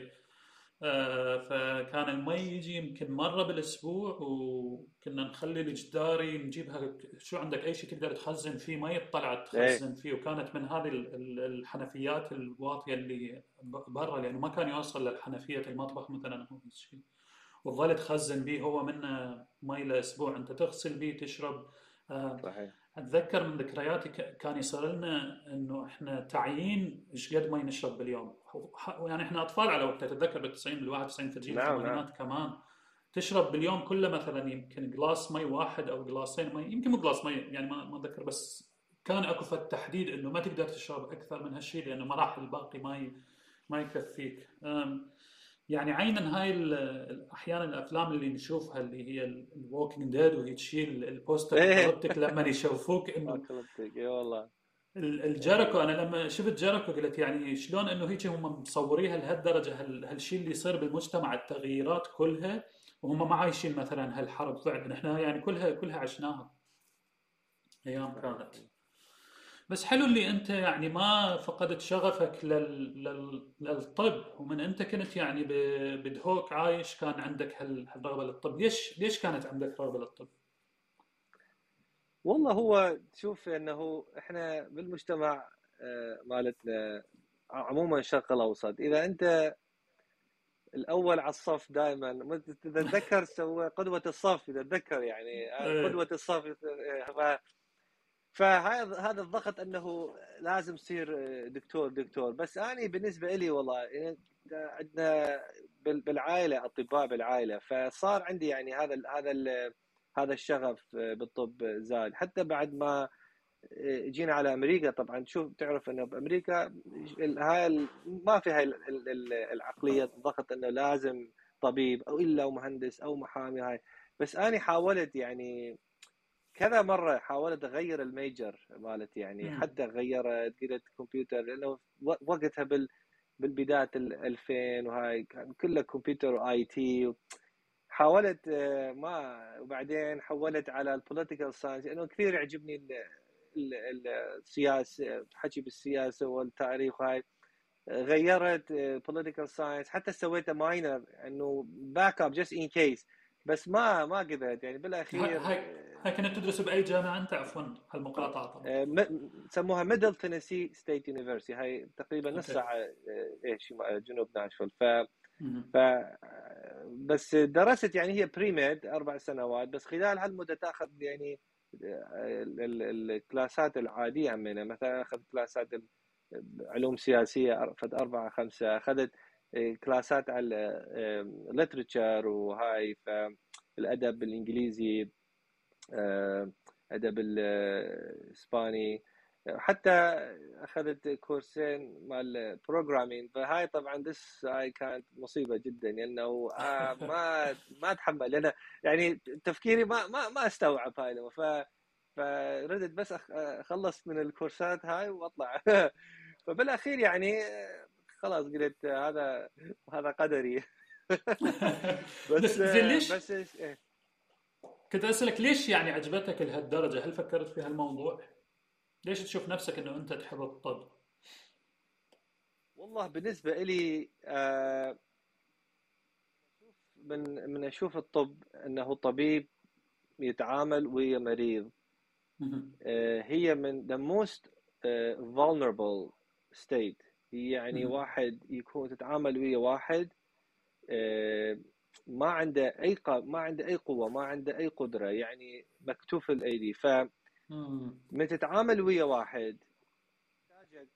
فكان المي يجي يمكن مرة بالأسبوع وكنا نخلي الجداري نجيبها. شو عندك أي شيء تقدر تخزن فيه مي؟ طلعت تخزن فيه. وكانت من هذه الحنفيات الواطية اللي برا لأنه ما كان يوصل للحنفية المطبخ مثلا. أو شيء وتظل تخزن به هو منه مي لأسبوع. أنت تغسل به تشرب. آه، صحيح. أتذكر من ذكرياتي كان يصير لنا إنه إحنا تعيين إيش قد مي نشرب باليوم. يعني إحنا أطفال على وقتها تتذكر بال 90 بال 91 في جيل نعم، الثمانينات. كمان تشرب باليوم كله مثلا يمكن جلاس مي واحد أو جلاسين مي يمكن مو جلاس مي يعني ما ما أتذكر بس كان أكو تحديد إنه ما تقدر تشرب أكثر من هالشيء لأنه ما راح الباقي ما ما يكفيك يعني عينا هاي أحيانا الأفلام اللي نشوفها اللي هي ال Walking Dead وهي تشيل البوستر إيه. لما يشوفوك إنه إي والله الجيريكو أنا لما شفت جيريكو قلت يعني شلون إنه هيك هم مصوريها لهالدرجة هالشيء اللي يصير بالمجتمع التغييرات كلها وهم ما عايشين مثلا هالحرب فعلا إحنا يعني كلها كلها عشناها أيام كانت. بس حلو اللي أنت يعني ما فقدت شغفك لل... لل... للطب ومن أنت كنت يعني بدهوك عايش كان عندك هالرغبة للطب. ليش ليش كانت عندك رغبة للطب؟ والله هو تشوف إنه إحنا بالمجتمع آه، مالتنا عموما الشرق الأوسط إذا أنت الأول على الصف دائما تتذكر سوى قدوة الصف إذا تذكر يعني آه، إيه. قدوة الصف آه، فهذا هذا الضغط إنه لازم تصير دكتور دكتور بس أنا بالنسبة لي والله يعني عندنا بالعائلة اطباء بالعائلة فصار عندي يعني هذا هذا هذا الشغف بالطب زاد حتى بعد ما جينا على أمريكا طبعا تشوف تعرف إنه بأمريكا هاي ما في هاي العقلية الضغط إنه لازم طبيب أو إلا مهندس أو محامي هاي بس أنا حاولت يعني كذا مرة حاولت أغير ال major مالتي يعني. حتى غيرت قلت كمبيوتر لأنه وقتها بال بالبداية ال 2000 وهاي كان كله كمبيوتر و IT حاولت آه، ما وبعدين حولت على ال political science لأنه كثير يعجبني السياسة حكي بالسياسة والتاريخ هاي غيرت political آه، science حتى سويت minor إنه backup just in case بس ما ما قدرت يعني بالأخير هاي هاي كنت تدرس بأي جامعة أنت؟ عفوا هالمقاطعة طبعا. آه، سموها Middle Tennessee State University هاي تقريبا نص ساعة إيش جنوب ناشفيل ف ف بس درست يعني هي premed أربع سنوات بس خلال هالمدة تأخذ يعني ال classات العادية همينه مثلا اخذ classات علوم سياسية فد أربعة خمسة أخذت كلاسات على literature وهاي فالادب الإنجليزي أدب الاسباني حتى أخذت كورسين مال programming فهاي طبعا بس هاي كانت مصيبة جدا لأنه آه ما ما أتحمل لأن يعني تفكيري ما ما ما أستوعب هاي ف فردت بس اخلص من الكورسات هاي وأطلع. فبالأخير يعني خلاص قلت هذا هذا قدري. بس ليش؟ بس إيه؟ كنت أسألك ليش يعني عجبتك لهالدرجة؟ هل فكرت في هالموضوع؟ ليش تشوف نفسك إنه أنت تحب الطب؟ والله بالنسبة لي آه من من أشوف الطب إنه طبيب يتعامل ويا مريض. آه هي من the most uh, vulnerable state. هي يعني واحد يكون تتعامل ويا واحد آه ما عنده أي ما عنده أي قوة ما عنده أي قدرة يعني مكتوف الأيدي. ف من تتعامل ويا واحد. يحتاجك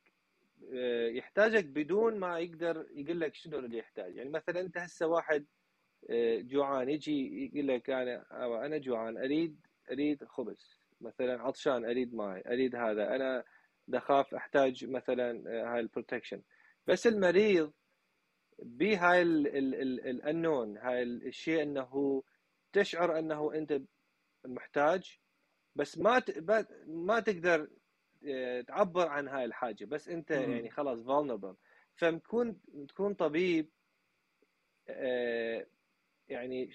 آه، يحتاجك بدون ما يقدر يقول لك شنو اللي يحتاج. يعني مثلا أنت هسه واحد آه، جوعان يجي يقول لك أنا أنا جوعان أريد أريد خبز. مثلا عطشان أريد ماي أريد هذا. أنا دخاف أحتاج مثلا آه، هاي البروتكشن بس المريض بهاي الانون هاي الشيء إنه تشعر إنه أنت محتاج. بس ما ما تقدر آه، تعبر عن هاي الحاجة. بس أنت يعني خلاص vulnerable. فمكون تكون طبيب يعني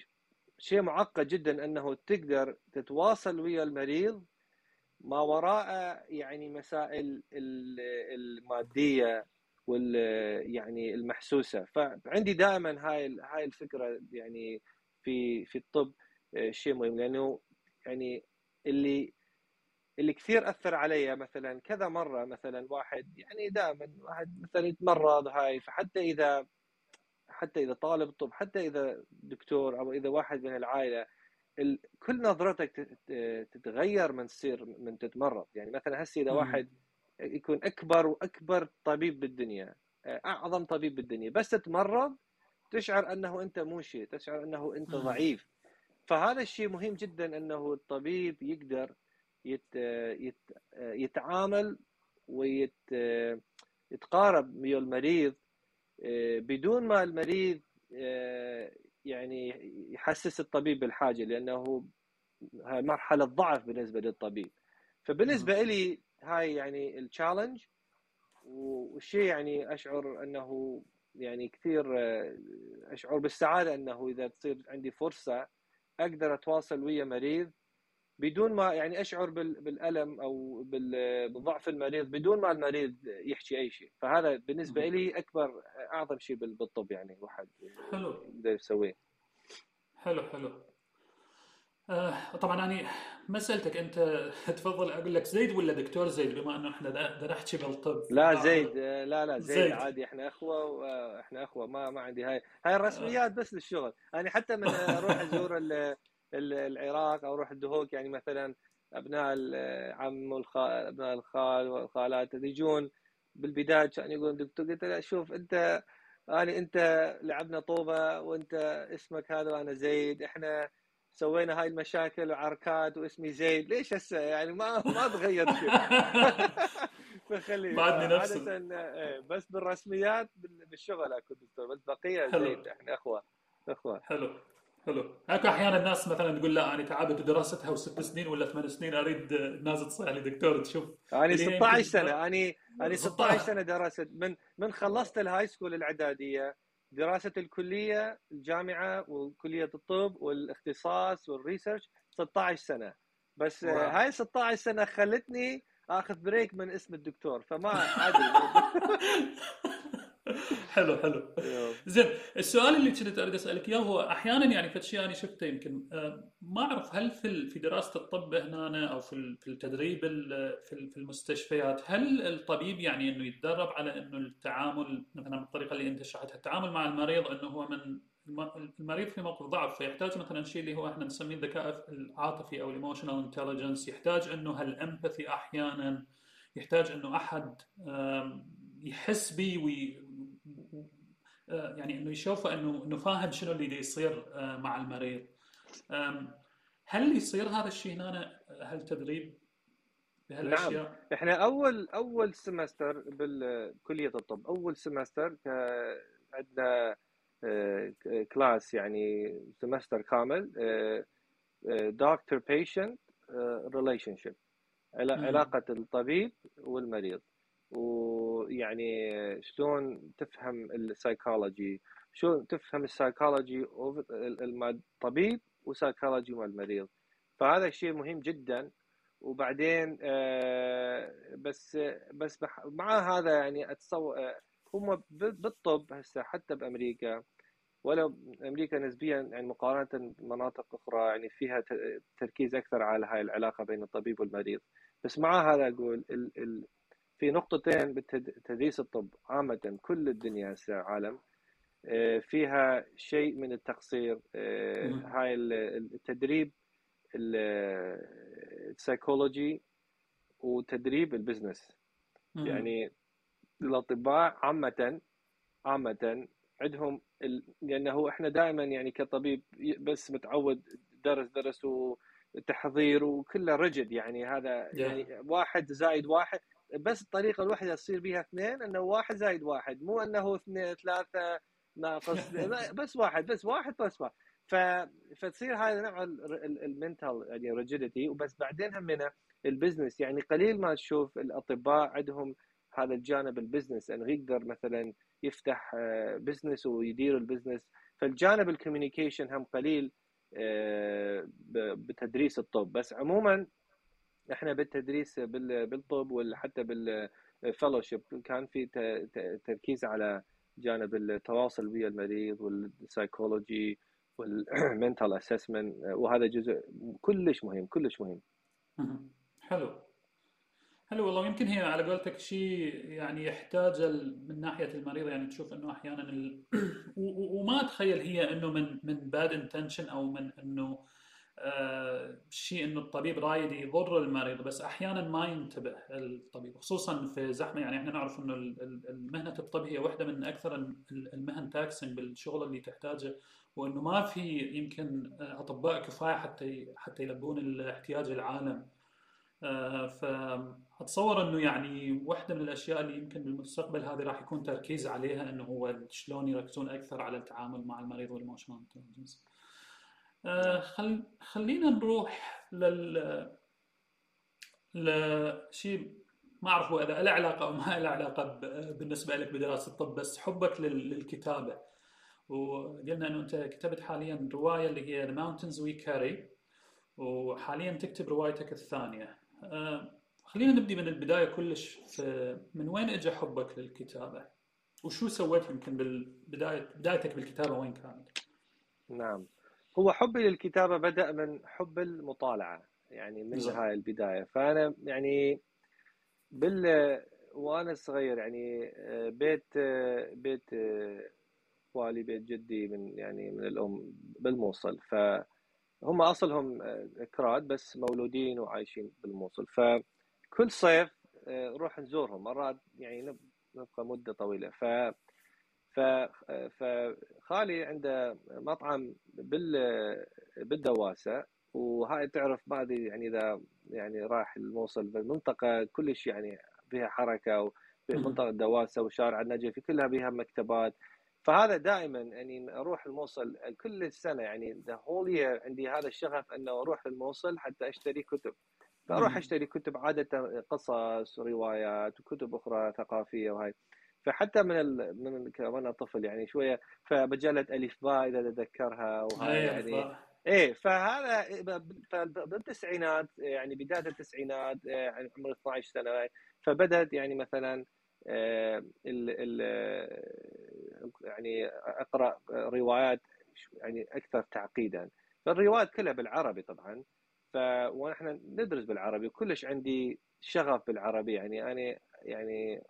شيء معقد جدا أنه تقدر تتواصل ويا المريض ما وراء يعني مسائل المادية وال يعني المحسوسة. فعندي دائما هاي هاي الفكرة يعني في في الطب آه، شيء مهم. لأنه يعني اللي اللي كثير أثر علي مثلا كذا مرة مثلا واحد يعني دائما واحد مثلا يتمرض هاي فحتى إذا حتى إذا طالب طب حتى إذا دكتور أو إذا واحد من العائلة كل نظرتك تتغير من تصير من تتمرض. يعني مثلا هسه إذا واحد يكون أكبر وأكبر طبيب بالدنيا أعظم طبيب بالدنيا بس تتمرض تشعر أنه أنت مو شيء تشعر أنه أنت ضعيف. فهذا الشيء مهم جدا إنه الطبيب يقدر يت يت يتعامل ويتقارب ويا المريض آه، بدون ما المريض آه، يعني يحسس الطبيب بالحاجة لأنه هاي مرحلة ضعف بالنسبة للطبيب. فبالنسبة لي هاي يعني التشالنج والشيء يعني أشعر إنه يعني كثير آه، أشعر بالسعادة إنه إذا تصير عندي فرصة أقدر أتواصل ويا مريض بدون ما يعني أشعر بالألم أو بضعف المريض بدون ما المريض يحكي أي شيء. فهذا بالنسبة لي أكبر أعظم شيء بالطب يعني الواحد حلو. يقدر يسويه. حلو حلو. آه طبعا أنا ما سالتك أنت تفضل أقول لك زيد ولا دكتور زيد؟ بما أنه إحنا بدنا نحكي بالطب. لا زيد لا لا زيد, زيد. عادي إحنا إخوة وإحنا إخوة ما ما عندي هاي. هاي الرسميات بس للشغل. أنا حتى من أروح أزور العراق أو أروح الدهوك يعني مثلا أبناء العم والخال أبناء الخال والخالات يجون بالبداية كان يقول دكتور قلت له شوف أنت أنا أنت لعبنا طوبة وأنت اسمك هذا وأنا زيد إحنا سوينا هاي المشاكل وعركات واسمي زيد ليش هسه؟ يعني ما ما تغير شيء. فخلي بعدني نفس إيه، بس بالرسميات بالشغل أكو دكتور بس بقية زيد إحنا أخوة. أخوة. حلو. حلو. هيك أحيانا الناس مثلا تقول لا أنا تعبت دراستها وست سنين ولا ثمان سنين أريد الناس تصير لي دكتور تشوف. أنا 16 سنة. أنا أنا 16 سنة درست. من من خلصت ال high school الإعدادية دراسة الكلية الجامعة وكليه الطب والاختصاص وال research 16 سنة بس wow. هاي 16 سنة خلتني آخذ break من اسم الدكتور فما عادي حلو حلو. زين السؤال اللي كنت أريد أسألك إياه هو أحيانا يعني في شيء أنا شفته يمكن آه، ما أعرف هل في في دراسة الطب هنا أو في في التدريب في المستشفيات هل الطبيب يعني إنه يتدرب على إنه التعامل مثلا بالطريقة اللي أنت شرحتها التعامل مع المريض إنه هو من المريض في موقف ضعف فيحتاج مثلا شيء اللي هو إحنا نسميه الذكاء العاطفي أو ال emotional intelligence يحتاج إنه هال empathy أحيانا يحتاج إنه أحد يحس بي يعني إنه يشوفه إنه انه فاهم شنو اللي يصير آه، مع المريض. هل يصير هذا الشيء هنا؟ هل تدريب بهالأشياء؟ نعم. إحنا أول أول semester بالكلية الطب أول semester عندنا class آه، يعني semester كامل doctor patient relationship علاقة الطبيب والمريض. ويعني شلون تفهم السايكولوجي شلون تفهم ال psychology الطبيب و psychology مال المريض فهذا الشيء مهم جدا. وبعدين آه، بس بس مع هذا يعني اتصور آه، هم بالطب هسه حتى بأمريكا ولو أمريكا نسبيا يعني مقارنة بمناطق أخرى يعني فيها تركيز أكثر على هاي العلاقة بين الطبيب والمريض. بس مع هذا أقول في نقطتين بتدريس الطب عامة كل الدنيا عالم. آه، فيها شيء من التقصير. هاي التدريب السيكولوجي وتدريب ال business يعني الأطباء عامه عامة عندهم ال... لأنه إحنا دائما يعني كطبيب بس متعود درس درس وتحضير وكله rigid يعني هذا يعني واحد زائد واحد بس الطريقة الوحده تصير بها اثنين إنه واحد زائد واحد مو إنه اثنين ثلاثة ناقص بس واحد بس واحد بس واحد. ف... فتصير هذا نوع ال mental يعني rigidity وبس بعدين همنا ال business يعني قليل ما تشوف الأطباء عندهم هذا الجانب ال business انه يقدر مثلا يفتح business آه، ويدير ال business فالجانب ال communication هم قليل آه، بتدريس الطب. بس عموما إحنا بالتدريس بالطب وحتى بال fellowship كان في تركيز على جانب التواصل ويا المريض وال psychology وال mental assessment وهذا جزء كلش مهم كلش مهم. حلو. حلو والله. يمكن هي على قولتك شيء يعني يحتاج من ناحية المريض يعني تشوف إنه أحيانا ال... وما أتخيل هي إنه من من bad intention أو من إنه شيء إنه الطبيب رايد يضر المريض بس أحيانا ما ينتبه الطبيب خصوصا في زحمة. يعني إحنا نعرف إنه المهنة الطب هي واحدة من أكثر المهن taxing بالشغل اللي تحتاجه وإنه ما في يمكن أطباء كفاية حتى حتى يلبون الاحتياج العالم. آه، فأتصور إنه يعني واحدة من الأشياء اللي يمكن بالمستقبل هذه راح يكون تركيز عليها إنه هو شلون يركزون أكثر على التعامل مع المريض انتليجنس آه، خل خلينا نروح لل لشيء ما أعرف اذا له علاقة أو ما له علاقة بالنسبة لك بدراسة الطب بس حبك للكتابة. وقلنا إنه أنت كتبت حاليا رواية اللي هي The Mountains We Carry وحاليا تكتب روايتك الثانية. آه، خلينا نبدي من البداية كلش من وين اجى حبك للكتابة؟ وشو سويت يمكن بالبدايه بدايتك بالكتابة وين كانت؟ نعم. هو حبي للكتابة بدأ من حب المطالعة يعني من هاي البداية. فأنا يعني بال وأنا صغير يعني آه، بيت آه، بيت اخوالي بيت جدي من يعني من الأم بالموصل. فهم أصلهم كراد بس مولودين وعايشين بالموصل. فكل صيف آه، نروح نزورهم. مرات يعني نبقى مدة طويلة. ف فخالي عنده مطعم بال بالدواسة وهاي تعرف ما ادري يعني إذا يعني راح الموصل بالمنطقة كلش يعني فيها حركة ومنطقه الدواسه وشارع النجف كلها بها مكتبات. فهذا دائما يعني أروح الموصل كل السنة يعني ذا هول عندي هذا الشغف إنه أروح الموصل حتى أشتري كتب. فأروح أشتري كتب عادة قصص وروايات وكتب أخرى ثقافية وهاي. فحتى من ال... من وأنا طفل يعني شوية فمجله ألف باء إذا تذكرها وهاي يعني. إيه فهذا بالتسعينات يعني بداية التسعينات يعني عمري 12 سنة فبدأت يعني مثلا ال ال يعني أقرأ روايات يعني أكثر تعقيدا. فالروايات كلها بالعربي طبعا ف ونحن ندرس بالعربي وكلش عندي شغف بالعربي يعني. أنا يعني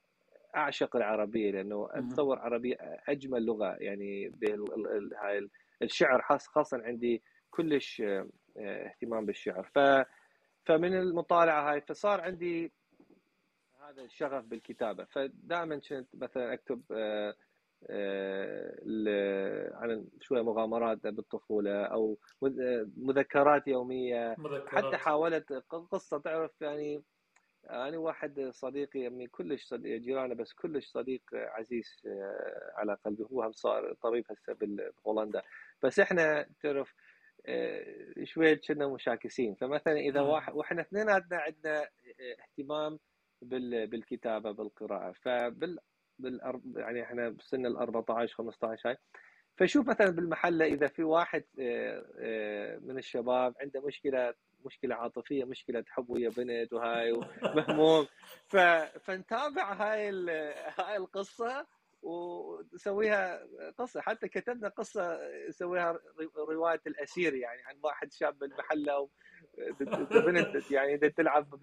أعشق العربية لأنه أتصور عربي أجمل لغة يعني هاي الشعر خاصه عندي كلش آه، اهتمام بالشعر. ف فمن المطالعة هاي فصار عندي هذا الشغف بالكتابة. فدائما كنت مثلا أكتب آه، آه، عن شوية مغامرات بالطفولة أو مذكرات يومية. مذكرات. حتى حاولت قصة تعرف يعني أنا واحد صديقي يمي كلش صديق جيرانه بس كلش صديق عزيز آه، على قلبي. هو هم صار طبيب هسه بهولندا. بس إحنا تعرف شوية كنا مشاكسين. فمثلا إذا واحد وإحنا اثنيناتنا عندنا اهتمام بالكتابة بالقراءة. فبال بال يعني إحنا بسن ال 14 15 هاي. فشوف مثلا بالمحلة إذا في واحد من الشباب عنده مشكلة مشكلة عاطفية مشكلة حب ويا بنت وهاي ومهموم فنتابع هاي هاي القصة ونسويها قصة. حتى كتبنا قصة نسويها رواية الأسير يعني عن واحد شاب بالمحله بنت يعني تلعب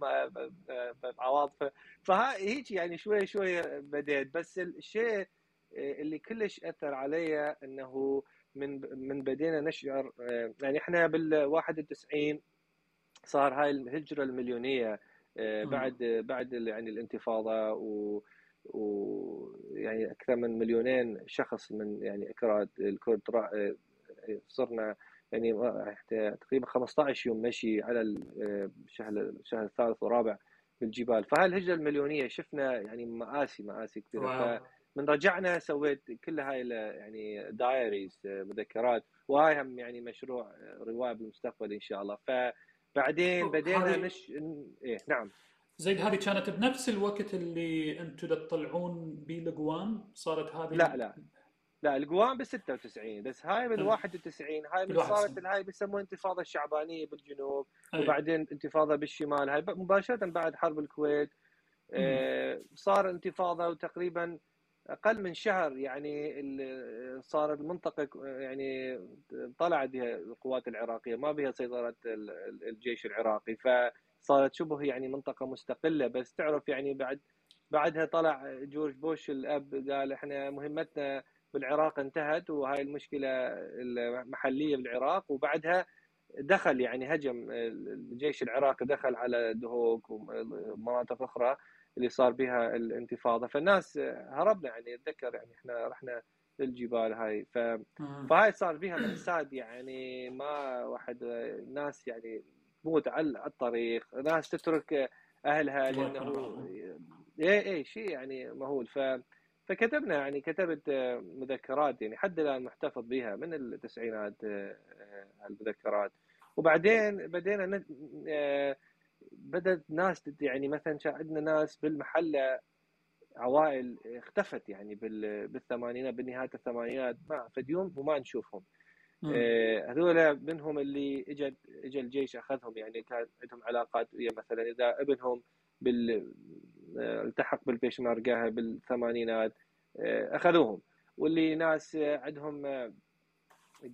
بعواطفه فهاي هيك يعني شوي شوي بديت. بس الشيء اللي كلش أثر علي إنه من من بدينا نشعر يعني إحنا بال 91 صار هاي الهجرة المليونية بعد بعد يعني الانتفاضة و ويعني أكثر من مليونين شخص من يعني أكراد الكرد صرنا يعني تقريبا 15 يوم مشي على الشهر الشهر الثالث والرابع بالجبال فهاي الهجرة المليونية شفنا يعني مآسي مآسي كثيرة. فمن رجعنا سويت كل هاي يعني diaries مذكرات. وهاي هم يعني مشروع روايه بالمستقبل إن شاء الله. فبعدين بدينا نش إيه نعم. زيد هذه كانت بنفس الوقت اللي أنتم تطلعون بلقوان؟ صارت هذه لا لا. لا القوام بال 96 بس هاي بال 91 هاي من صارت هاي بيسموها انتفاضة الشعبانية بالجنوب أي. وبعدين انتفاضة بالشمال. هاي مباشرة بعد حرب الكويت آه صار انتفاضة وتقريبا أقل من شهر يعني صار المنطقة يعني طلعت بها القوات العراقية ما بها سيطرة الجيش العراقي فصارت شبه يعني منطقة مستقلة. بس تعرف يعني بعد بعدها طلع جورج بوش الأب قال إحنا مهمتنا بالعراق انتهت وهاي المشكلة المحلية بالعراق. وبعدها دخل يعني هجم الجيش العراقي دخل على دهوك ومناطق أخرى. اللي صار بها الانتفاضة. فالناس هربنا يعني أتذكر يعني إحنا رحنا للجبال هاي. ف... فهاي صار بها مأساة يعني ما واحد ناس يعني تموت على الطريق ناس تترك أهلها لأنه اي اي شيء يعني مهول. ف فكتبنا يعني كتبت مذكرات يعني حد الآن محتفظ بها من التسعينات المذكرات. وبعدين بدينا بدأت ناس يعني مثلا عندنا ناس بالمحلة عوائل اختفت يعني بالثمانينات بنهايه الثمانينات. ما فد يوم وما نشوفهم. هذول منهم اللي اجى اجى الجيش أخذهم. يعني كان عندهم علاقات ويا مثلا إذا ابنهم بال التحق بالبيشماركة بالثمانينات أخذوهم. واللي ناس عندهم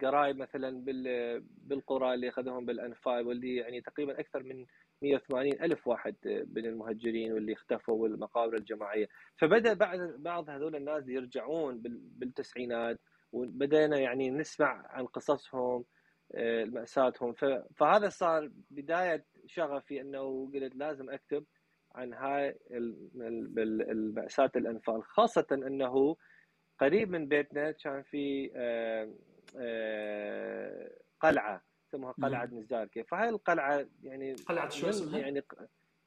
قرايب مثلا بالقرى اللي أخذوهم بالأنفال واللي يعني تقريبا أكثر من 180 ألف واحد من المهجرين واللي اختفوا والمقابر الجماعية. فبدأ بعد بعض هذول الناس يرجعون بالتسعينات وبدينا يعني نسمع عن قصصهم مأساتهم. فهذا صار بداية شغفي إنه قلت لازم أكتب عن هاي المأساة الأنفال. خاصة أنه قريب من بيتنا كان في قلعة. اسمها قلعة نزاركي. فهاي القلعة يعني قلعة شو اسمها؟ يعني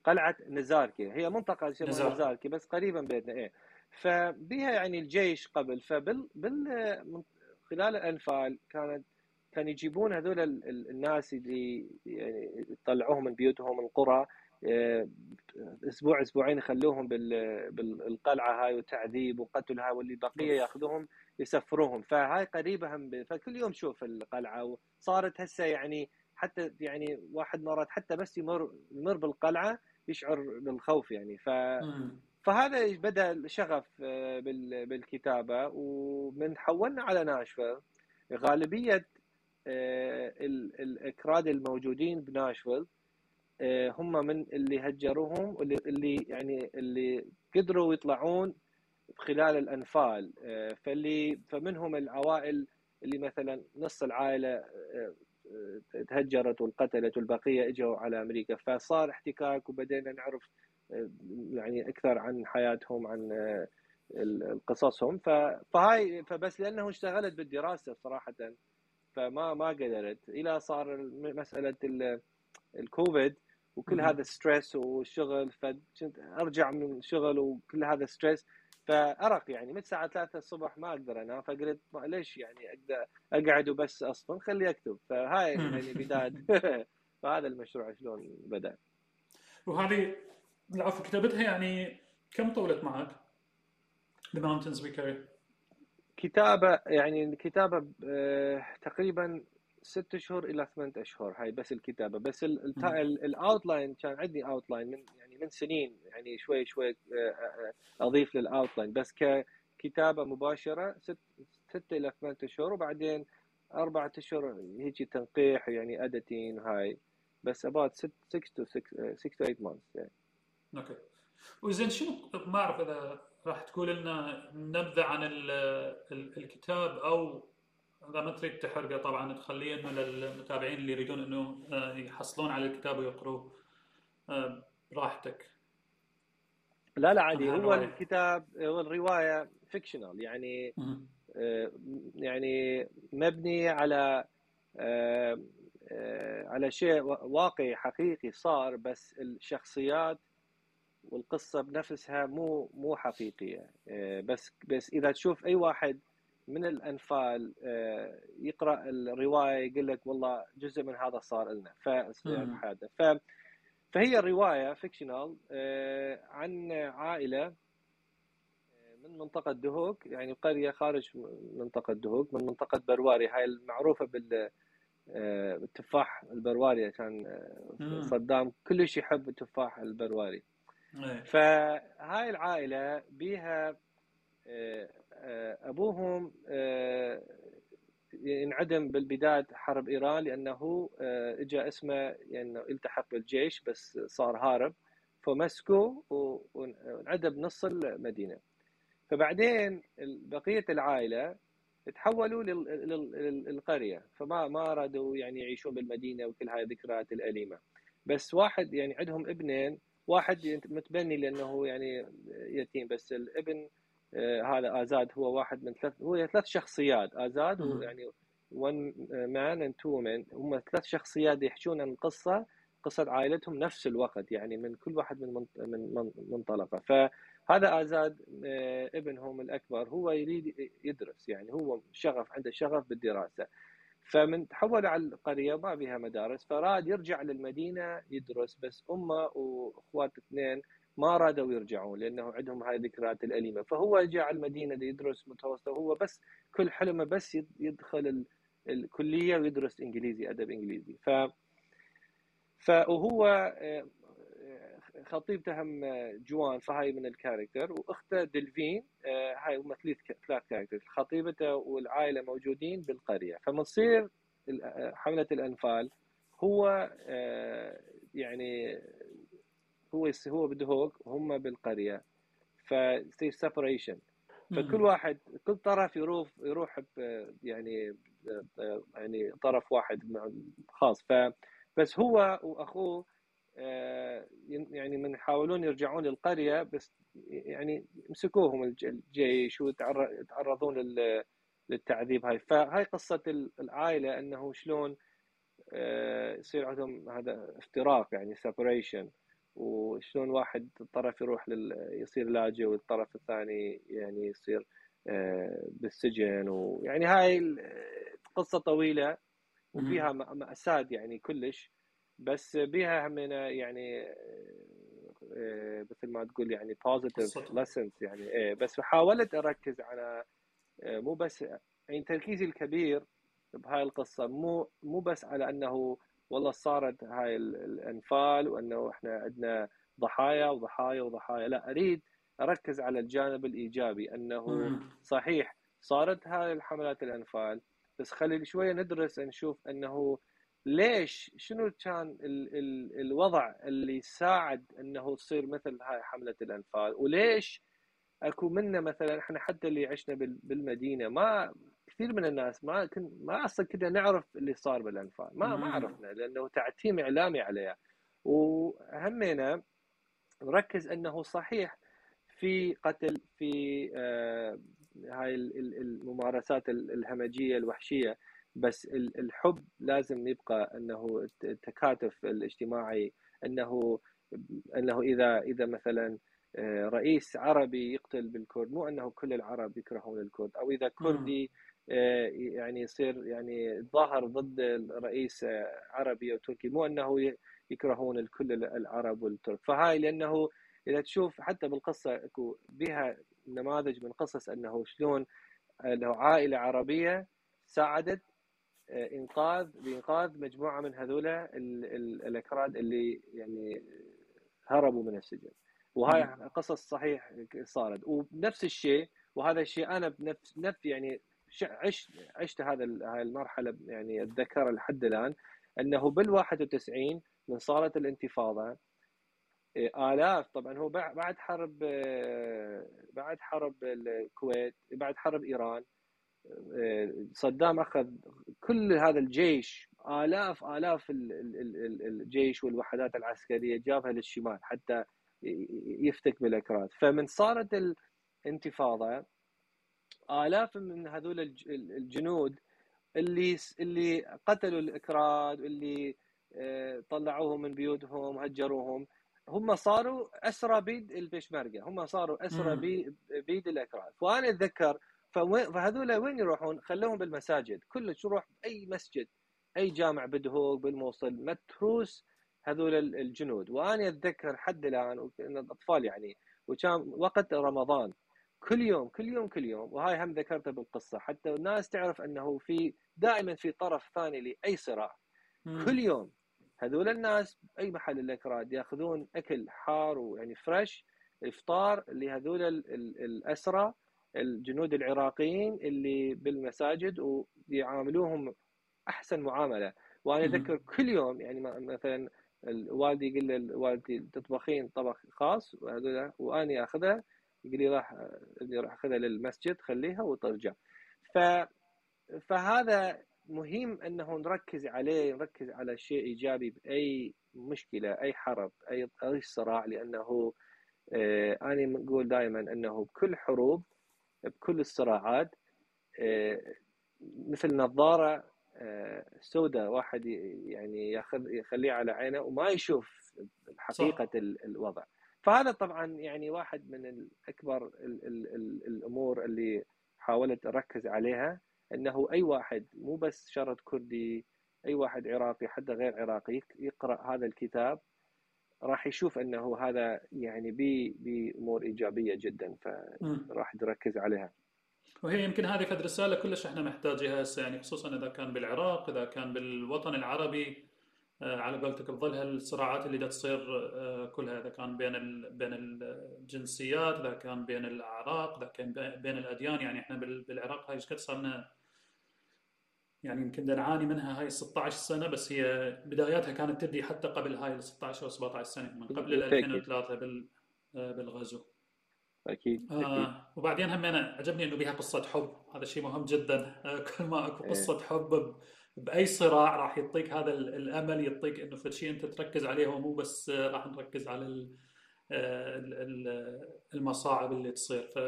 قلعة نزاركي. هي منطقة اسمها نزار. نزاركي بس قريبا بيتنا إيه. فبها يعني الجيش قبل. فبال بال خلال الأنفال كانت كانوا يجيبون هذول الناس اللي يعني يطلعوهم من بيوتهم من القرى أسبوع أسبوعين يخلوهم بالقلعة هاي وتعذيب وقتل هاي واللي بقية يأخذوهم يسفروهم. فهاي قريبة هم فكل يوم شوف القلعة وصارت هسه يعني حتى يعني واحد مرات حتى بس يمر يمر بالقلعة يشعر بالخوف يعني. ف فهذا بدأ الشغف بالكتابة. ومن حولنا على ناشفيل غالبية الأكراد الموجودين بناشفيل آه، هم من اللي هجروهم اللي اللي يعني اللي قدروا يطلعون خلال الأنفال آه، فاللي فمنهم العوائل اللي مثلا نص العائلة آه، تهجرت وانقتلت والبقية إجوا على أمريكا فصار احتكاك وبدينا نعرف يعني أكثر عن حياتهم عن قصصهم. فهاي فبس لأنه اشتغلت بالدراسة صراحة فما ما قدرت. إلى صار مسألة الكوفيد وكل هذا stress والشغل فكنت أرجع من الشغل وكل هذا stress فأرق يعني من الساعة 3 الصبح ما أقدر أنام فقلت ليش يعني أقدر أقعد وبس أصلا؟ خلي أكتب. فهاي يعني بداية. فهذا المشروع شلون بدأ. وهذه العفو كتابتها يعني كم طولت معك؟ The Mountains We Carry. كتابة يعني الكتابه آه، تقريبا ست اشهر إلى ثمان أشهر هاي بس الكتابة. بس ال outline كان عندي outline من يعني من سنين يعني شوي شوي آه، آه، أضيف لل outline بس ككتابه مباشرة ست ستة إلى ثمان أشهر وبعدين أربعة أشهر هيك تنقيح يعني editing هاي. بس about 6 to 6 6 to 8 months يعني. okay. وزين شنو ما أعرف إذا راح تقول لنا نبذة عن الكتاب أو اذا ما تريد تحرقه طبعا تخليه إنه للمتابعين اللي يريدون إنه آه، يحصلون على الكتاب ويقروه آه، براحتك. لا لا عادي. هو الكتاب هو الرواية fictional يعني آه، يعني مبني على على شيء واقعي حقيقي صار بس الشخصيات والقصة بنفسها مو مو حقيقية. بس بس إذا تشوف أي واحد من الأنفال آه، يقرأ الرواية يقول لك والله جزء من هذا صار لنا ف ف فهي الرواية فيكشنال آه، عن عائلة آه، من منطقة دهوك يعني قرية خارج منطقة دهوك من منطقة برواري. هاي المعروفة بال التفاح البرواري كان صدام كلش يحب التفاح البرواري. إيه. فهاي العائلة بيها أبوهم آه، انعدم بالبداية حرب إيران لأنه آه، اجى اسمه يعني التحق بالجيش بس صار هارب فمسكوه وانعدم نص المدينة. فبعدين بقية العائلة تحولوا للقرية. فما ما أرادوا يعني يعيشون بالمدينة وكل هاي الذكريات الأليمة. بس واحد يعني عندهم ابنين واحد متبني لأنه يعني يتيم بس الابن آه، هذا آزاد هو واحد من ثلاث هو ثلاث شخصيات. آزاد يعني one man and two men هم ثلاث شخصيات يحكون عن قصة قصة عائلتهم نفس الوقت يعني من كل واحد من من منطلقه. فهذا آزاد آه، ابنهم الأكبر هو يريد يدرس يعني هو شغف عنده شغف بالدراسة. فمن تحول على القرية ما بها مدارس فراد يرجع للمدينة يدرس بس أمه وأخوات اثنين ما رادوا يرجعون لأنه عندهم هاي الذكريات الأليمة. فهو جاء على المدينة يدرس متوسط هو بس كل حلمه بس يدخل الكلية ويدرس إنجليزي أدب إنجليزي. ف فهو آه، خطيبته هم جوان فهاي من ال character وأخته دلفين آه، هاي هم ثلاث character خطيبته والعائلة موجودين بالقرية. فمصير آه، حملة الأنفال هو يعني هو هو بدهوك وهم بالقرية. فتصير separation فكل واحد كل طرف يروح يروح يعني يعني طرف واحد خاص. ف بس هو وأخوه آه، يعني من يحاولون يرجعون للقرية بس يعني مسكوهم الجيش ويتعرضون للتعذيب هاي. فهاي قصة العائلة إنه شلون آه، يصير عندهم هذا افتراق يعني سيبريشن وشلون واحد طرف يروح لل... يصير لاجئ والطرف الثاني يعني يصير آه، بالسجن ويعني هاي قصة طويلة وفيها مأساة يعني كلش بس بها همنا يعني آه، مثل ما تقول يعني positive lessons يعني إيه بس حاولت أركز على آه، مو بس يعني تركيزي الكبير بهاي القصة مو مو بس على إنه والله صارت هاي الانفال وانه إحنا عندنا ضحايا وضحايا وضحايا. لا اريد اركز على الجانب الايجابي انه صحيح صارت هاي الحملات الانفال بس خلي شوية ندرس نشوف انه ليش شنو كان ال ال الوضع اللي ساعد انه تصير مثل هاي حملة الانفال؟ وليش اكو منا مثلا إحنا حتى اللي عشنا بالمدينة ما كثير من الناس ما كن ما أصلا كنا نعرف اللي صار بالأنفال. ما ما عرفنا لأنه تعتيم إعلامي عليها وهمينا نركز أنه صحيح في قتل في آه هاي الممارسات الهمجية الوحشية. بس الحب لازم يبقى أنه التكاتف الاجتماعي أنه أنه إذا إذا مثلا رئيس عربي يقتل بالكرد مو أنه كل العرب يكرهون الكرد. أو إذا كردي يعني يصير يعني ظاهر ضد رئيس عربي أو تركي مو أنه يكرهون كل العرب والترك. فهاي لأنه إذا تشوف حتى بالقصة أكو بها نماذج من قصص أنه شلون انه عائلة عربية ساعدت انقاذ بإنقاذ مجموعة من هذول الأكراد اللي يعني هربوا من السجن. وهاي قصص صحيح صارت. وبنفس الشيء وهذا الشيء أنا بنفس نفس يعني عشت عشت هذا هاي المرحلة يعني أتذكرها لحد الآن أنه بال 91 من صارت الانتفاضة آلاف طبعا هو بعد حرب بعد حرب الكويت بعد حرب إيران صدام أخذ كل هذا الجيش آلاف آلاف الجيش والوحدات العسكرية جابها للشمال حتى يفتك بالأكراد. فمن صارت الانتفاضة آلاف من هذول الجنود اللي اللي قتلوا الأكراد واللي طلعوهم من بيوتهم هجروهم هم صاروا أسرى بيد البشمركه هم صاروا أسرى بيد الأكراد. وأنا أتذكر فهذول وين يروحون؟ خلوهم بالمساجد. كلش يروح أي مسجد أي جامع بدهوق بالموصل. متروس هذول الجنود. وأنا أتذكر حد الآن الاطفال يعني وكان وقت رمضان. كل يوم كل يوم كل يوم. وهاي هم ذكرتها بالقصة. حتى الناس تعرف أنه في دائما في طرف ثاني لأي صراع. كل يوم. هذول الناس بأي محل الاكراد يأخذون أكل حار ويعني fresh إفطار لهذول الاسرى الجنود العراقيين اللي بالمساجد ويعاملوهم أحسن معاملة. وأنا أذكر كل يوم يعني مثلا والدي يقول لوالدتي تطبخين طبخ خاص وهذول واني اخذها يقول لي راح ابني راح أخذها للمسجد خليها وترجع ف فهذا مهم إنه نركز عليه نركز على شيء إيجابي بأي مشكلة أي حرب أي أي صراع لأنه آه أنا نقول دائما إنه بكل حروب بكل الصراعات آه مثل نظارة آه سوداء واحد يعني ياخذ يخليه على عينه وما يشوف حقيقة صح. الوضع فهذا طبعا يعني واحد من اكبر ال ال ال الأمور اللي حاولت أركز عليها إنه أي واحد مو بس شرط كردي أي واحد عراقي حتى غير عراقي يقرأ هذا الكتاب راح يشوف إنه هذا يعني بأمور إيجابية جدا فراح نركز عليها. وهي يمكن هذه قد رساله كلش إحنا محتاجها هسه يعني خصوصا إذا كان بالعراق إذا كان بالوطن العربي على قولتك بظل هالصراعات اللي دا تصير كلها اذا كان بين بين الجنسيات اذا كان بين الأعراق اذا كان بين الأديان؟ يعني إحنا بالعراق هاي إيش صار لنا يعني يمكن نعاني منها هاي 16 سنة بس هي بداياتها كانت تبدي حتى قبل هاي ال 16 أو 17 سنة من قبل ال 2003 بال بالغزو. أكيد, آه وبعدين هم أنا عجبني إنه بها قصة حب هذا شيء مهم جدا. كل ما أكو قصة حب بأي صراع راح يعطيك هذا الأمل يعطيك إنه في شيء أنت تركز عليه ومو بس راح نركز على المصاعب اللي تصير. ف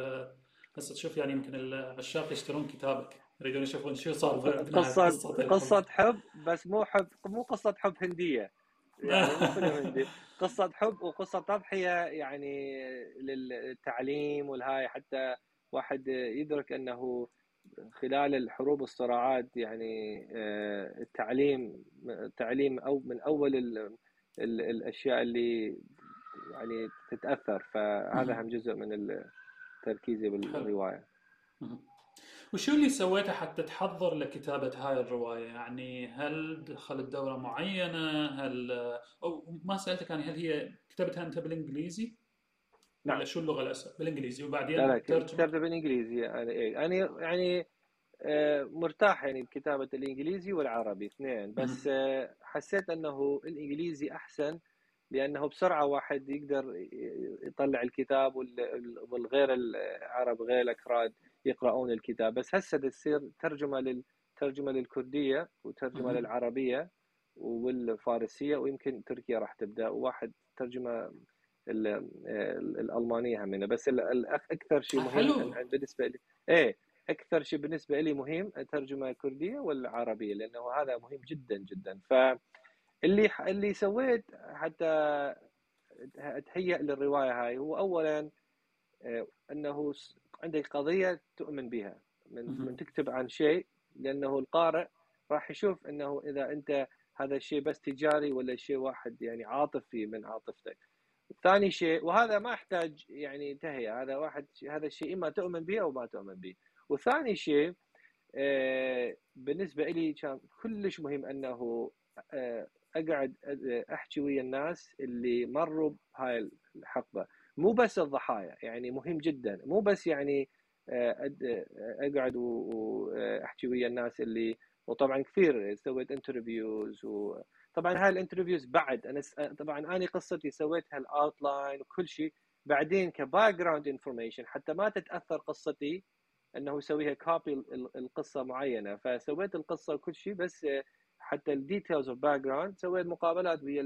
هسه تشوف يعني يمكن العشاق يشترون كتابك. يريدون يشوفون شو صار قصة قصة, حب بس مو حب مو قصة حب هندية. يعني قصة حب وقصة تضحية يعني للتعليم والهاي حتى واحد يدرك أنه خلال الحروب والصراعات يعني التعليم التعليم أو من أول ال ال الأشياء اللي يعني تتأثر. فهذا هم جزء من تركيزي بالرواية. وشو اللي سويته حتى تحضر لكتابة هاي الرواية؟ يعني هل دخلت دورة معينة؟ هل أو ما سألتك يعني هل هي كتبتها أنت بالإنجليزي؟ نعم. شو اللغة الأساسية بالإنجليزي. وبعدين لا لا كتبتها بالإنجليزي. يعني إيه؟ أنا يعني مرتاح يعني بكتابة الإنجليزي والعربي اثنين. بس حسيت أنه الإنجليزي أحسن لأنه بسرعة واحد يقدر يطلع الكتاب والغير العرب غير الأكراد يقرؤون الكتاب. بس هسه تصير ترجمة للترجمه للكردية وترجمة للعربية والفارسية ويمكن تركيا راح تبدأ. وواحد ترجمة الألمانية همينة. بس أكثر شيء مهم بالنسبة لي إيه أكثر شيء بالنسبة لي مهم الترجمة الكردية والعربية لأنه هذا مهم جدا جدا. ف اللي اللي سويت حتى أتهيأ للرواية هاي هو اولا آه، أنه عندك قضية تؤمن بها من من تكتب عن شيء لأنه القارئ راح يشوف أنه إذا أنت هذا الشيء بس تجاري ولا شيء واحد يعني عاطفي من عاطفتك. ثاني شيء وهذا ما يحتاج يعني تهيئه هذا واحد هذا الشيء إما تؤمن به أو ما تؤمن به. وثاني شيء آه، بالنسبة لي كان كلش مهم أنه آه، أقعد أحكي ويا الناس اللي مروا بهاي الحقبة مو بس الضحايا يعني مهم جدا مو بس يعني آه، أقعد واحكي ويا الناس اللي وطبعا كثير سويت interviews وطبعا هاي ال interviews بعد أنا طبعا أنا قصتي سويتها ال outline وكل شيء بعدين ك background information حتى ما تتأثر قصتي إنه يسويها copy القصة معينة. فسويت القصة وكل شيء بس حتى ال details of background سويت مقابلات ويا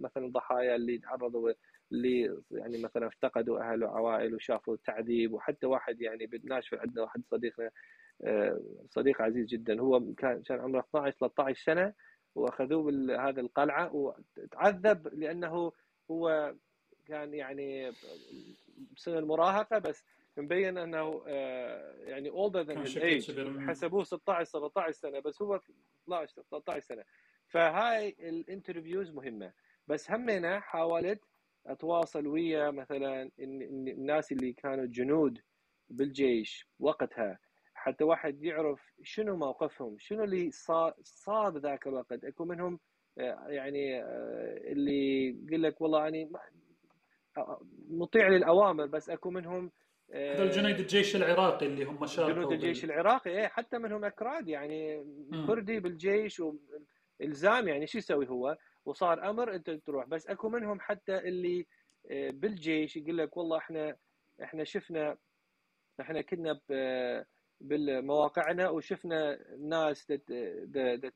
مثلا الضحايا اللي تعرضوا اللي يعني مثلا افتقدوا أهل وعوائل وشافوا التعذيب وحتى واحد يعني بالناشفه عندنا واحد صديقنا آه، صديق عزيز جدا هو كان كان عمره 12 13 سنة. وأخذوه بهذه القلعة وتعذب لأنه هو كان يعني بسن المراهقة بس مبين أنه آه، يعني than his age. حسبوه 16 17 سنة بس هو 12 13 سنة. فهاي الانترفيوز مهمة. بس همينه حاولت أتواصل ويا مثلا الناس اللي كانوا جنود بالجيش وقتها. حتى واحد يعرف شنو موقفهم شنو اللي صار صار بذاك الوقت. أكو منهم آه، يعني آه، اللي يقول لك والله أني مطيع للأوامر بس أكو منهم هذول جنود الجيش العراقي اللي هم شاركوا جنود الجيش العراقي إيه حتى منهم أكراد يعني كردي بالجيش والزام يعني شو يسوي هو؟ وصار أمر أنت تروح. بس أكو منهم حتى اللي بالجيش يقول لك والله إحنا إحنا شفنا إحنا كنا بالمواقعنا وشفنا ناس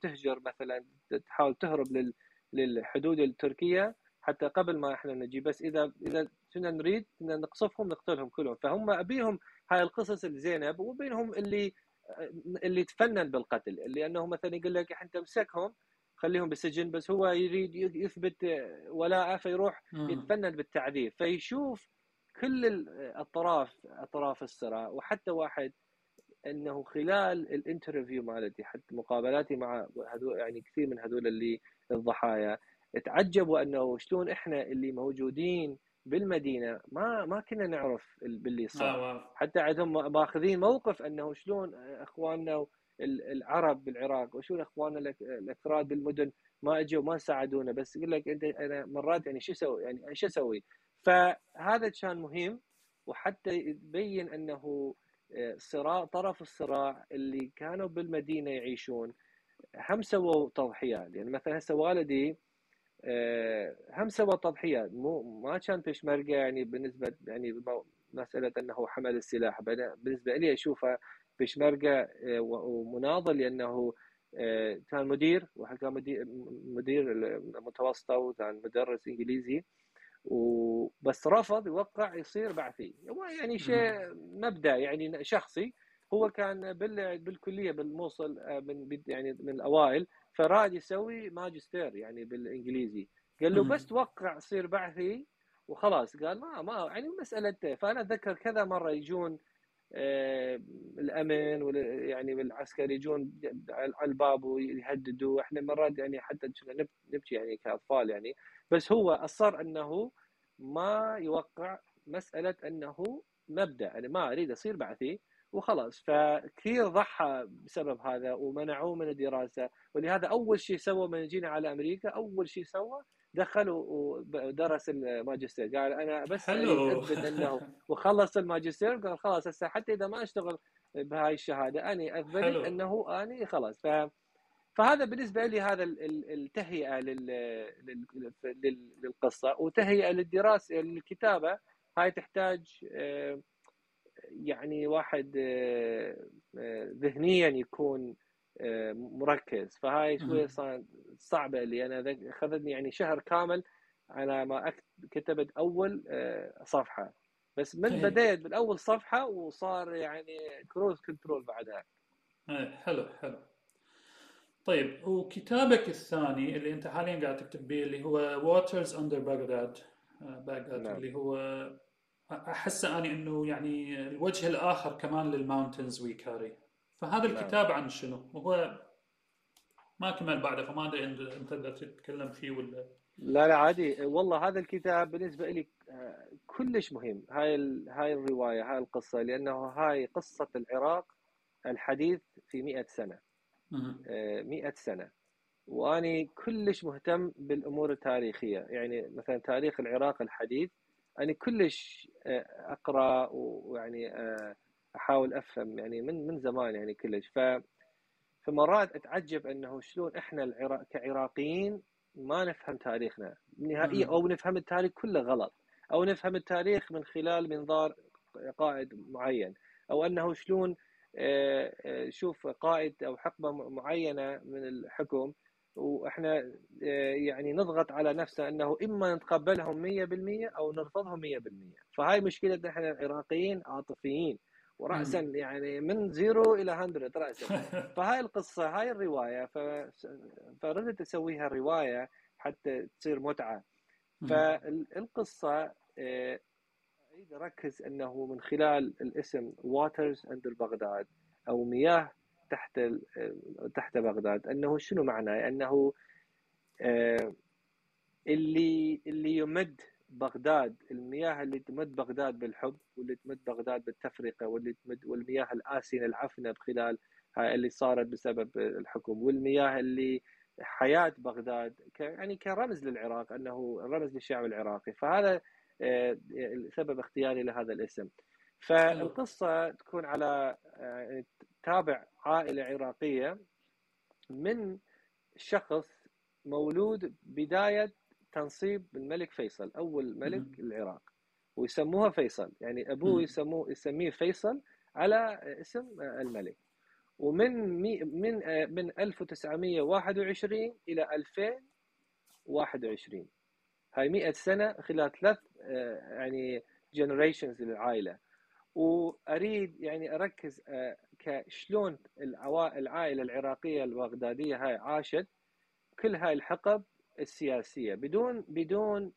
تهجر مثلا تحاول تهرب للحدود التركية حتى قبل ما إحنا نجي. بس اذا إذا كنا نريد نقصفهم نقتلهم كلهم. فهم أبيهم هاي القصص الزينب وبينهم اللي اللي تفنن بالقتل. لأنه مثلا يقول لك انت امسكهم خليهم بالسجن بس هو يريد يثبت ولاءه فيروح يتفنن بالتعذيب. فيشوف كل الاطراف أطراف الصراع. وحتى واحد إنه خلال الانترفيو مالتي حتى مقابلاتي مع هذول يعني كثير من هذول اللي الضحايا تعجبوا إنه شلون إحنا اللي موجودين بالمدينة ما ما كنا نعرف باللي صار. آه حتى عندهم ماخذين موقف إنه شلون إخواننا العرب بالعراق وشلون إخواننا الاكراد بالمدن ما إجوا ما ساعدونا. بس يقول لك أنت أنا مرات يعني شو أسوي يعني شو أسوي؟ فهذا كان مهم وحتى يبين إنه صراع طرف الصراع اللي كانوا بالمدينة يعيشون هم سووا تضحيات. يعني مثلا هسه والدي آه، هم سوى تضحيات. مو ما كان بيشمركه يعني بالنسبة يعني مسألة إنه حمل السلاح. بالنسبة لي أشوفه بيشمركه آه، ومناضل لأنه كان مدير وكان مدير مدير المتوسطه وكان مدرس إنجليزي. وبس رفض يوقع يصير بعثي يعني شيء مبدأ يعني شخصي. هو كان بالكلية بالموصل آه، من يعني من الأوائل فراد يسوي ماجستير يعني بالإنجليزي. قال له بس توقع صير بعثي وخلاص. قال ما ما يعني مساله فأنا أتذكر كذا مرة يجون آه الامن يعني بالعسكر يجون على الباب ويهددوا. إحنا مرات يعني حتى نبكي يعني كأطفال يعني. بس هو أصر أنه ما يوقع مسألة أنه مبدأ. أنا ما أريد أصير بعثي وخلاص. فكثير ضحى بسبب هذا ومنعوه من الدراسة. ولهذا أول شيء سوى من جينا على أمريكا أول شيء سوى دخل ودرس الماجستير. قال أنا بس أثبت أنه وخلص الماجستير قال خلاص هسه حتى إذا ما أشتغل بهاي الشهادة أني أثبت أنه أني خلاص. ف فهذا بالنسبة لي هذا التهيئة للقصة وتهيئة للدراسة للكتابه هاي تحتاج آه، يعني واحد آه، آه، ذهنيا يكون مركز. فهاي شوي صعبة لي. أنا أخذتني يعني شهر كامل على ما كتبت أول صفحة. بس من بديت من اول صفحة وصار يعني cruise control بعدها. إيه، حلو حلو. طيب وكتابك الثاني اللي أنت حاليا قاعد تكتب به اللي هو Waters Under بغداد بغداد نعم. اللي هو أحس أني إنه يعني الوجه الآخر كمان لل Mountains We Carry فهذا نعم. الكتاب عن شنو؟ هو ما كمل بعده فما أدري انت تقدر تتكلم فيه ولا لا لا عادي والله هذا الكتاب بالنسبة لي آه، كلش مهم هاي هاي الرواية هاي القصة لأنه هاي قصة العراق الحديث في 100 سنة 100 آه، سنة. وأني كلش مهتم بالأمور التاريخية. يعني مثلا تاريخ العراق الحديث أنا كلش آه، أقرأ ويعني أحاول أفهم. يعني من من زمان يعني كلش. ف فمرات أتعجب أنه شلون إحنا العراق كعراقيين ما نفهم تاريخنا. نهائيا أو نفهم التاريخ كله غلط. أو نفهم التاريخ من خلال منظار قائد معين. أو أنه شلون آه، آه، شوف قائد أو حقبة معينة من الحكم وإحنا آه، يعني نضغط على نفسنا إنه إما نتقبلهم 100% أو نرفضهم 100% فهاي مشكلتنا إحنا العراقيين عاطفيين. وراسا يعني من زيرو إلى 100 راسا. فهاي القصة هاي الرواية فردت اسويها روايه حتى تصير متعة. فالقصة اريد اركز أنه من خلال الاسم Waters Under بغداد أو مياه تحت تحت بغداد أنه شنو معناه؟ أنه آه، اللي اللي يمد بغداد المياه اللي تمد بغداد بالحب واللي تمد بغداد بالتفرقة واللي تمد والمياه الآسنة العفنة بخلال هاي اللي صارت بسبب الحكم والمياه اللي حياة بغداد يعني كرمز للعراق أنه رمز للشعب العراقي فهذا سبب اختياري لهذا الاسم. فالقصة تكون على آه، تابع عائلة عراقية من شخص مولود بداية تنصيب الملك فيصل أول ملك م- العراق ويسموها فيصل. يعني أبوه يسموه يسميه فيصل على اسم الملك. ومن مي من من 1921 إلى 2021 هاي 100 سنة خلال ثلاث يعني جنريشنز للعائلة. وأريد يعني أركز كشلون العائلة العراقية البغدادية هاي عاشت. كل هاي الحقب السياسية. بدون بدون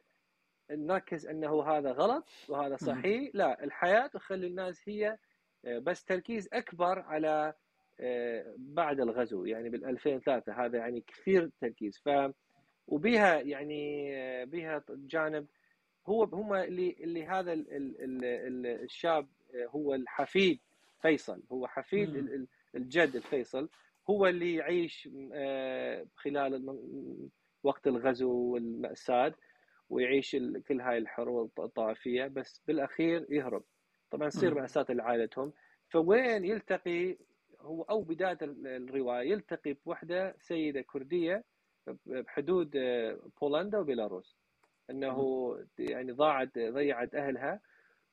نركز أنه هذا غلط وهذا صحيح. لا الحياة تخلي الناس هي آه، بس تركيز أكبر على آه، بعد الغزو يعني بال 2003 هذا يعني كثير تركيز. ف وبها يعني آه، بها جانب هو هم اللي اللي هذا الشاب هو الحفيد فيصل هو حفيد الجد الفيصل هو اللي يعيش خلال وقت الغزو والمأساة ويعيش كل هاي الحروب الطائفية بس بالأخير يهرب. طبعا تصير مأساة لعائلتهم. فوين يلتقي هو أو بداية الرواية يلتقي بوحدة سيدة كردية بحدود بولندا وبيلاروس انه يعني ضاعت ضيعت اهلها.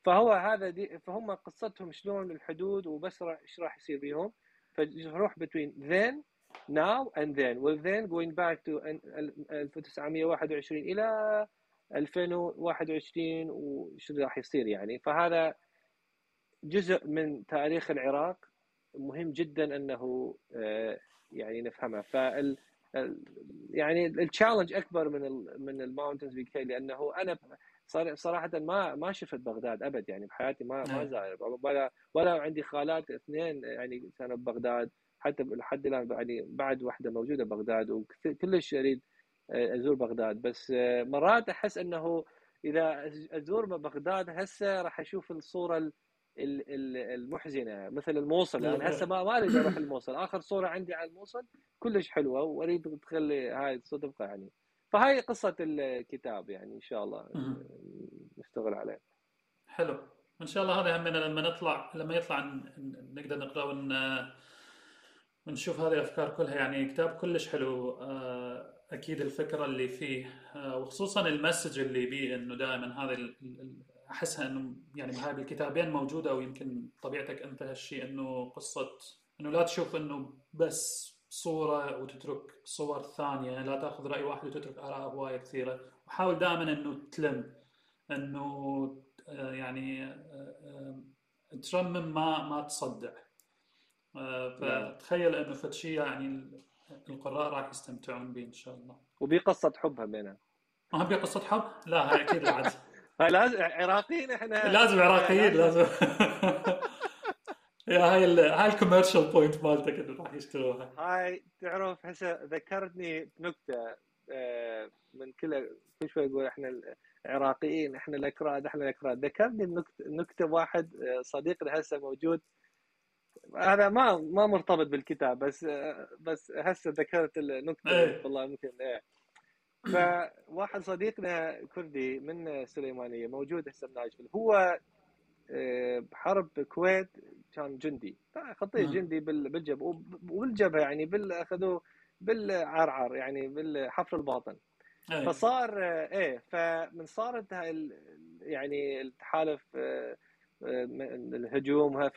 فهو هذا دي فهم قصتهم شلون الحدود وبس إيش راح يصير بيهم. فيروح between then now and then. Well then going back to 1921 إلى 2021 وش راح يصير يعني. فهذا جزء من تاريخ العراق مهم جدا أنه آه، يعني نفهمه. فال يعني ال challenge أكبر من من ال Mountains We Carry لأنه أنا صراحة ما ما شفت بغداد أبد يعني بحياتي ما ما نعم. زاير ولا ولا عندي خالات اثنين يعني كانوا ببغداد حتى لحد الآن يعني بعد واحدة موجودة بغداد وكلش أريد آه، أزور بغداد بس آه، مرات أحس إنه إذا أزور بغداد هسه راح أشوف الصورة المحزنة مثل الموصل. يعني إيه. هسه ما ما أريد أروح الموصل. آخر صورة عندي على الموصل كلش حلوة وأريد تخلي هاي صدقه يعني. فهاي قصة الكتاب يعني إن شاء الله نشتغل عليه حلو. إن شاء الله هذا همنا لما نطلع لما يطلع نقدر نقرأ ون ونشوف هذه الأفكار كلها. يعني كتاب كلش حلو. آه، أكيد الفكرة اللي فيه آه، وخصوصا المسج اللي بيه إنه دائما هذا أحسها إنه يعني بهاي الكتابين موجودة ويمكن طبيعتك أنت هالشيء إنه قصة إنه لا تشوف إنه بس صورة وتترك صور ثانية لا تأخذ رأي واحد وتترك آراء هواية كثيرة وحاول دائما إنه تلم إنه آه، يعني ترمم ما ما تصدع آه،. فتخيل إنه فد يعني القراء راح يستمتعون به إن شاء الله وبقصة حبها بينها ما هي قصة حب؟ لا هاي أكيد بعد هاي لازم عراقيين إحنا. لازم عراقيين لازم. يا هاي ال هاي ال commercial point مالتك إنه راح يشتروها. هاي تعرف هسه ذكرتني بنكته آه، من كل كل شوي يقول إحنا العراقيين إحنا الأكراد إحنا الأكراد. ذكرني بنكته واحد آه، صديقنا هسه موجود. هذا ما ما مرتبط بالكتاب بس آه، بس هسه ذكرت النكته إيه. والله ممكن إيه. فواحد صديقنا كردي من سليمانية موجود هسه بناشفيل هو آه، بحرب الكويت كان جندي خطيه مم. جندي بال- بالجبهة وبالجبهه يعني بال أخذوه بالعرعر يعني بالحفر الباطن إيه. فصار آه، إيه فمن صارت هاي يعني التحالف آه، آه، الهجوم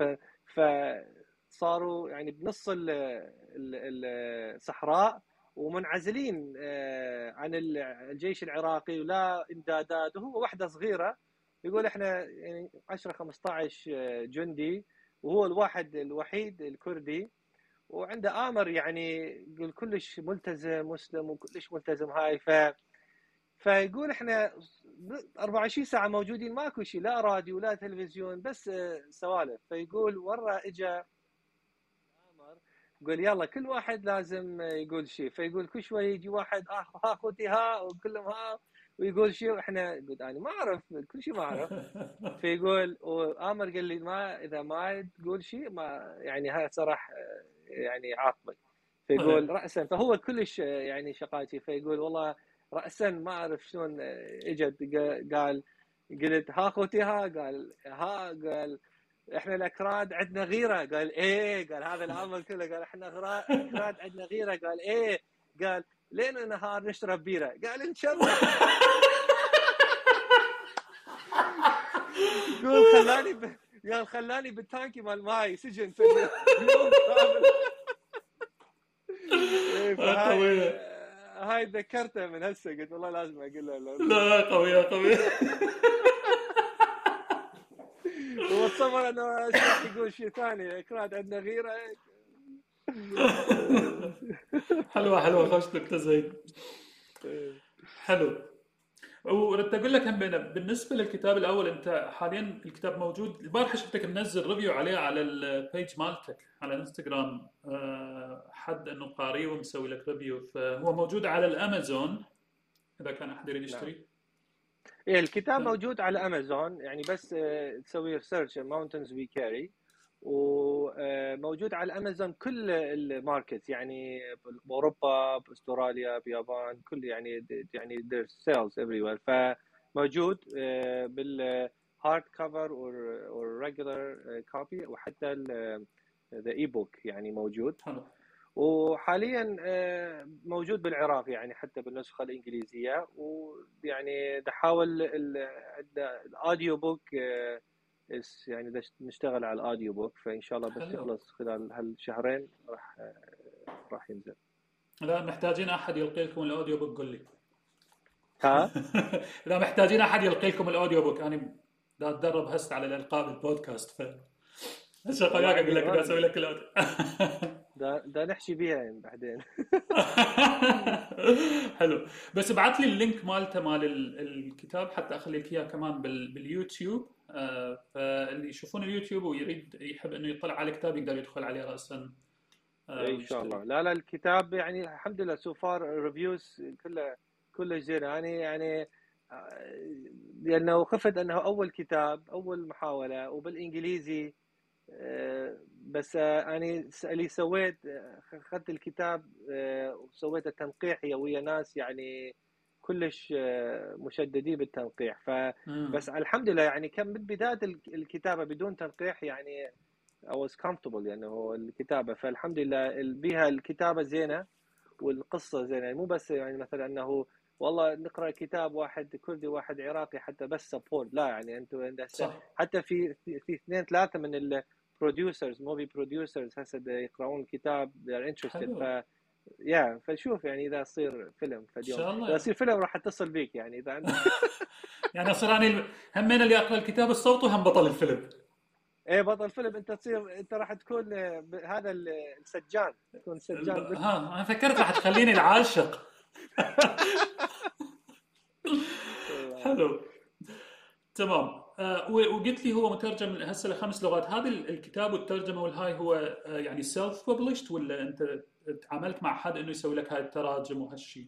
فصاروا يعني بنص ال- ال- الصحراء ومنعزلين آه، عن ال- الجيش العراقي ولا إمدادات. وهو وحدة صغيرة يقول إحنا يعني 10 15 جندي وهو الواحد الوحيد الكردي. وعنده آمر يعني يقول كلش ملتزم مسلم وكلش ملتزم هاي ف فيقول إحنا 24 ساعة موجودين ماكو شيء لا راديو ولا تلفزيون بس آه، سوالف. فيقول ورا اجى يقول يلا كل واحد لازم يقول شيء فيقول كل شوي يجي واحد اخ أخوتي ها وكلهم ها. ويقول شيء وإحنا يقول أنا ما أعرف كل شيء ما أعرف. فيقول وآمر قال لي ما إذا ما تقول شيء ما يعني هذا صراحة يعني عاقبك فيقول راسا. فهو كلش يعني شقاتي فيقول والله راسا ما أعرف شلون إجت. قال قلت ها أخوتي ها. قال ها. قال إحنا الأكراد عندنا غيرة. قال إيه قال هذا الامر كله. قال إحنا الاكراد عندنا غيرة. قال إيه قال لين نهار نشرب بيرة. قال ان شاء الله يقول خلاني ب... قال خلاني بالتانكي مال ماي سجن إيه، فهاي-. هاي تذكرتها من هسه. قلت والله لازم أقول له لا لا قوية قوية. هو تصور إنه يقول شيء ثاني. أكراد عندنا غيرة. حلوة حلوة. خوش نكتة زين. حلو. وردت أقول لك هم بالنسبة للكتاب الأول أنت حاليا الكتاب موجود. البارحة شفتك منزل review عليه على ال page مالتك على الانستغرام آه، حد إنه قاريه ومسوي لك review. فهو موجود على الأمازون إذا كان أحد يريد يشتري. إيه الكتاب موجود على أمازون يعني بس آه، تسوي research Mountains We Carry وموجود على أمازون كل الماركت يعني بأوروبا بأستراليا باليابان كل يعني يعني their sales everywhere. فموجود آه، بال hard cover regular copy وحتى the e-book يعني موجود. حلو. وحاليا آه، موجود بالعراق يعني حتى بالنسخة الإنجليزية. ويعني عندنا ال audio book آه، يعني نشتغل على ال audio book فإن شاء الله بس حلو. يخلص خلال هالشهرين راح آه، راح ينزل. لا محتاجين أحد يلقي لكم ال audio book قول لي. ها؟ اذا محتاجين أحد يلقي لكم ال audio book. أنا دا أتدرب هسه على الإلقاء بالبودكاست ف هسه وياك أقول لك؟ بدي أسوي لك ال audio دا, دا نحكي بيها يعني بعدين. حلو. بس ابعث لي ال link مالته مال ال- الكتاب حتى أخلي لك إياه كمان بال- باليوتيوب. آه، فاللي يشوفون اليوتيوب ويريد يحب إنه يطلع على الكتاب يقدر يدخل عليه راسا. آه، إن شاء. الله. لا لا الكتاب يعني الحمد لله so far reviews كله كله زين. يعني يعني آه، لأنه خفت إنه أول كتاب أول محاولة وبالإنجليزي بس آه، أنا س- اللي سويت آه، اخذت الكتاب آه، وسويت التنقيح ويا ناس يعني كلش آه، مشددين بالتنقيح. ف. بس الحمد لله يعني كان من بداية الك- الكتابة بدون تنقيح يعني I was comfortable يعني هو الكتابة. فالحمد لله بها الكتابة زينة والقصة زينة. يعني مو بس يعني مثلا إنه والله نقرأ كتاب واحد كردي واحد عراقي حتى بس سبورت لا يعني أنتم حتى في في في اثنين ثلاثة من ال producers movie producers هسه يقرؤون الكتاب they're interested. ف يا فشوف يعني إذا يصير فيلم في إن شاء اليوم الله. إذا يصير فيلم راح اتصل بيك يعني إذا عندك. يعني اصير أنا همين اللي اقرا الكتاب الصوت وهم بطل الفيلم. إيه بطل فيلم أنت تصير أنت راح تكون آه، هذا ال- السجان. تكون سجان. ها أنا فكرت راح تخليني العاشق. حلو. تمام. وقلت لي هو مترجم هسه لخمس لغات. هذا الكتاب والترجمة والهاي هو آه يعني self-published ولا أنت تعاملت مع حد إنه يسوي لك هاي التراجم وهالشيء؟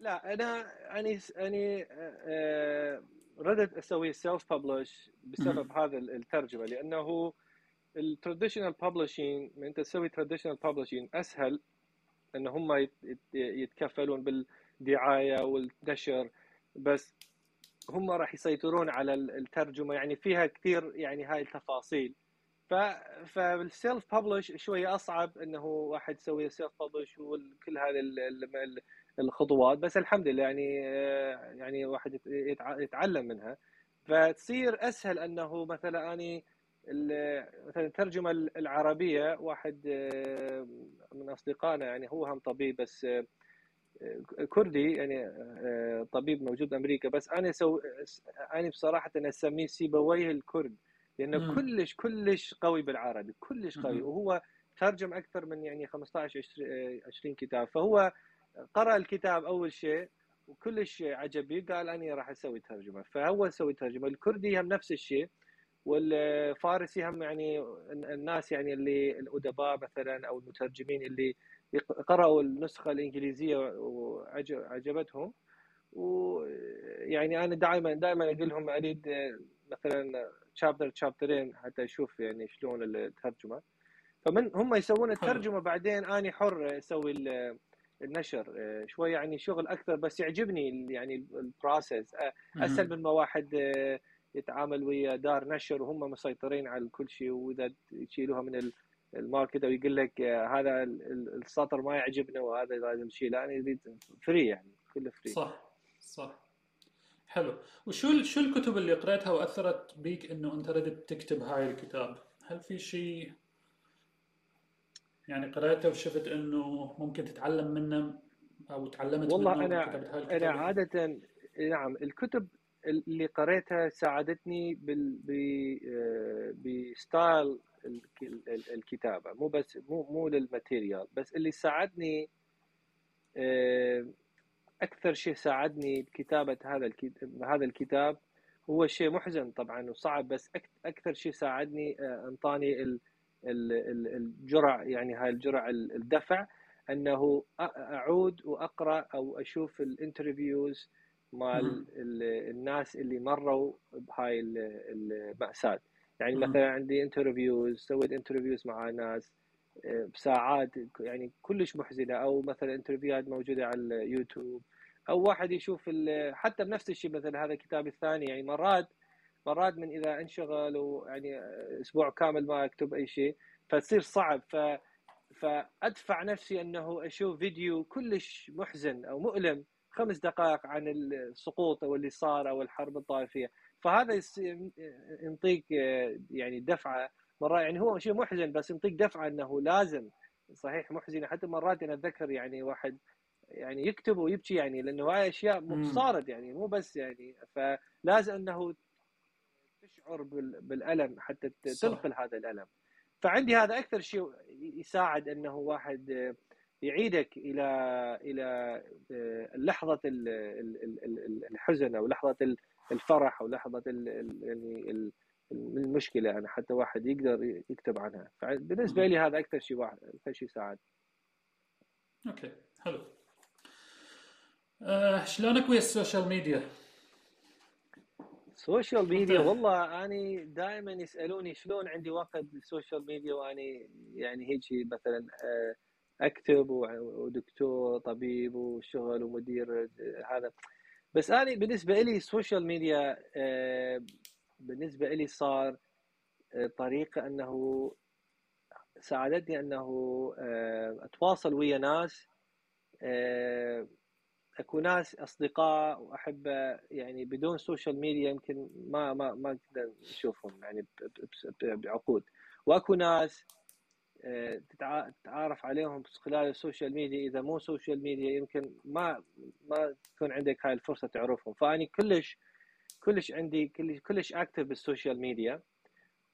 لا أنا يعني يعني آه ردت أسوي self-publish بسبب هذا الترجمة لأنه ال traditional publishing أنت تسوي traditional publishing أسهل إن هم يتكفلون بالدعاية والنشر. بس هم راح يسيطرون على الترجمة يعني فيها كثير يعني هاي التفاصيل. ف فالسيلف ببلش شوية أصعب إنه واحد يسوي سيلف ببلش وكل هذه الخطوات بس الحمد لله يعني يعني واحد يتعلم منها. فتصير أسهل إنه مثلا أني مثلا الترجمة العربية واحد من أصدقائنا يعني هو هم طبيب بس كردي يعني طبيب موجود بامريكا بس أنا سو أنا بصراحة أنا أسميه سيبويه الكرد لأنه مم. كلش كلش قوي بالعربي كلش قوي. مم. وهو ترجم أكثر من يعني 15 20 كتاب. فهو قرأ الكتاب أول شيء وكلش عجبي قال اني راح أسوي ترجمة. فهو سوي ترجمة. الكردي هم نفس الشيء والفارسي هم يعني الناس يعني اللي الأدباء مثلا أو المترجمين اللي قرأوا النسخة الإنجليزية وعجبتهم ويعني أنا دائما دائما أقول لهم أريد مثلا شابتر شابترين حتى أشوف يعني شلون الترجمة. فمن هم يسوون الترجمة بعدين أنا حر أسوي النشر. شوي يعني شغل أكثر بس يعجبني يعني البروسيس أسهل من ما واحد يتعامل ويا دار نشر وهم مسيطرين على كل شيء وإذا يشيلوها من ال market أو يقول لك هذا السطر ما يعجبنا وهذا لازم نشيله أنا يريد free يعني كله free صح صح. حلو. وشو شو الكتب اللي قريتها وأثرت بيك إنه أنت ردت تكتب هاي الكتاب؟ هل في شيء يعني قريته وشفت إنه ممكن تتعلم منه أو تعلمت والله منه أنا أنا عاده نعم الكتب اللي قريتها ساعدتني بال ب style الكتابة. مو بس مو مو لل material بس اللي ساعدني أكثر شيء ساعدني بكتابة هذا هذا الكتاب هو شيء محزن طبعا وصعب بس أكثر شيء ساعدني أنطاني الجرأة يعني هاي الجرأة الدفع أنه أعود وأقرأ أو أشوف ال interviews مال الناس اللي مروا بهاي المأساة. يعني مثلا عندي interviews سويت interviews مع ناس آه، بساعات يعني كلش محزنة. أو مثلا interview ات موجودة على اليوتيوب. أو واحد يشوف حتى بنفس الشيء مثلا هذا الكتاب الثاني. يعني مرات مرات من إذا انشغل ويعني أسبوع كامل ما أكتب أي شيء فتصير صعب. ف فأدفع نفسي أنه أشوف فيديو كلش محزن أو مؤلم. خمس دقائق عن السقوط أو اللي صار أو الحرب الطائفية. فهذا ينطيك يعني دفعة مرات يعني هو شيء محزن بس ينطيك دفعة إنه لازم صحيح محزنة. حتى مرات أنا أتذكر يعني واحد يعني يكتب ويبكي يعني لأنه هاي أشياء صارت يعني مو بس يعني. فلازم إنه تشعر بالألم حتى تنقل هذا الألم. فعندي هذا أكثر شيء يساعد إنه واحد يعيدك إلى إلى آه، لحظة الحزن أو لحظة الفرح أو لحظة يعني المشكلة يعني حتى واحد يقدر يكتب عنها. فبالنسبة لي هذا أكثر شيء واحد أكثر شيء ساعد. okay حلو. أه شلونك ويا ال social media؟ السوشيال ميديا والله أني دائما يسألوني شلون عندي وقت لل social media وأني يعني هيك مثلا أه أكتب ودكتور طبيب وشغل ومدير هذا. بس أنا بالنسبة لي ال social media آه، بالنسبة لي صار آه، طريقة أنه ساعدتني أنه آه، أتواصل ويا ناس أكو ناس أصدقاء واحبه يعني بدون social media يمكن ما ما ما نشوفهم يعني بعقود. وأكو ناس تتعارف عليهم خلال ال social media. إذا مو social media يمكن ما ما تكون عندك هاي الفرصة تعرفهم. فأني كلش كلش عندي كلش كلش active بال social media.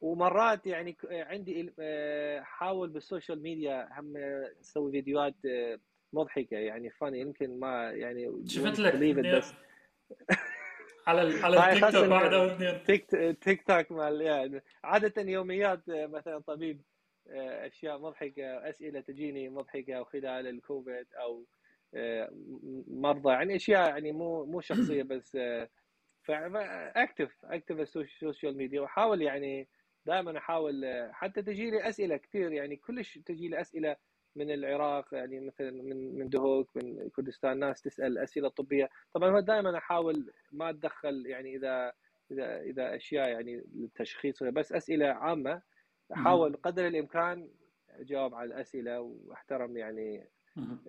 ومرات يعني عندي آه، حاول بال social media هم أسوي فيديوهات آه، مضحكة. يعني فاني يمكن ما يعني شفت لك بس على على التيك توك واحد أو اثنين تيك تيك توك مال يعني عادة يوميات مثلا طبيب أشياء مضحكة أسئلة تجيني مضحكة خلال الكوفيد أو مرضى يعني أشياء يعني مو مو شخصية بس ف active active ال social media. وأحاول يعني دائما أحاول حتى تجي لي أسئلة كثير يعني كلش تجي لي أسئلة من العراق يعني مثلا من من دهوك من كردستان ناس تسأل أسئلة طبية. طبعا دائما أحاول ما أتدخل يعني إذا إذا إذا أشياء يعني للتشخيص بس أسئلة عامة احاول قدر الإمكان اجاوب على الأسئلة واحترم يعني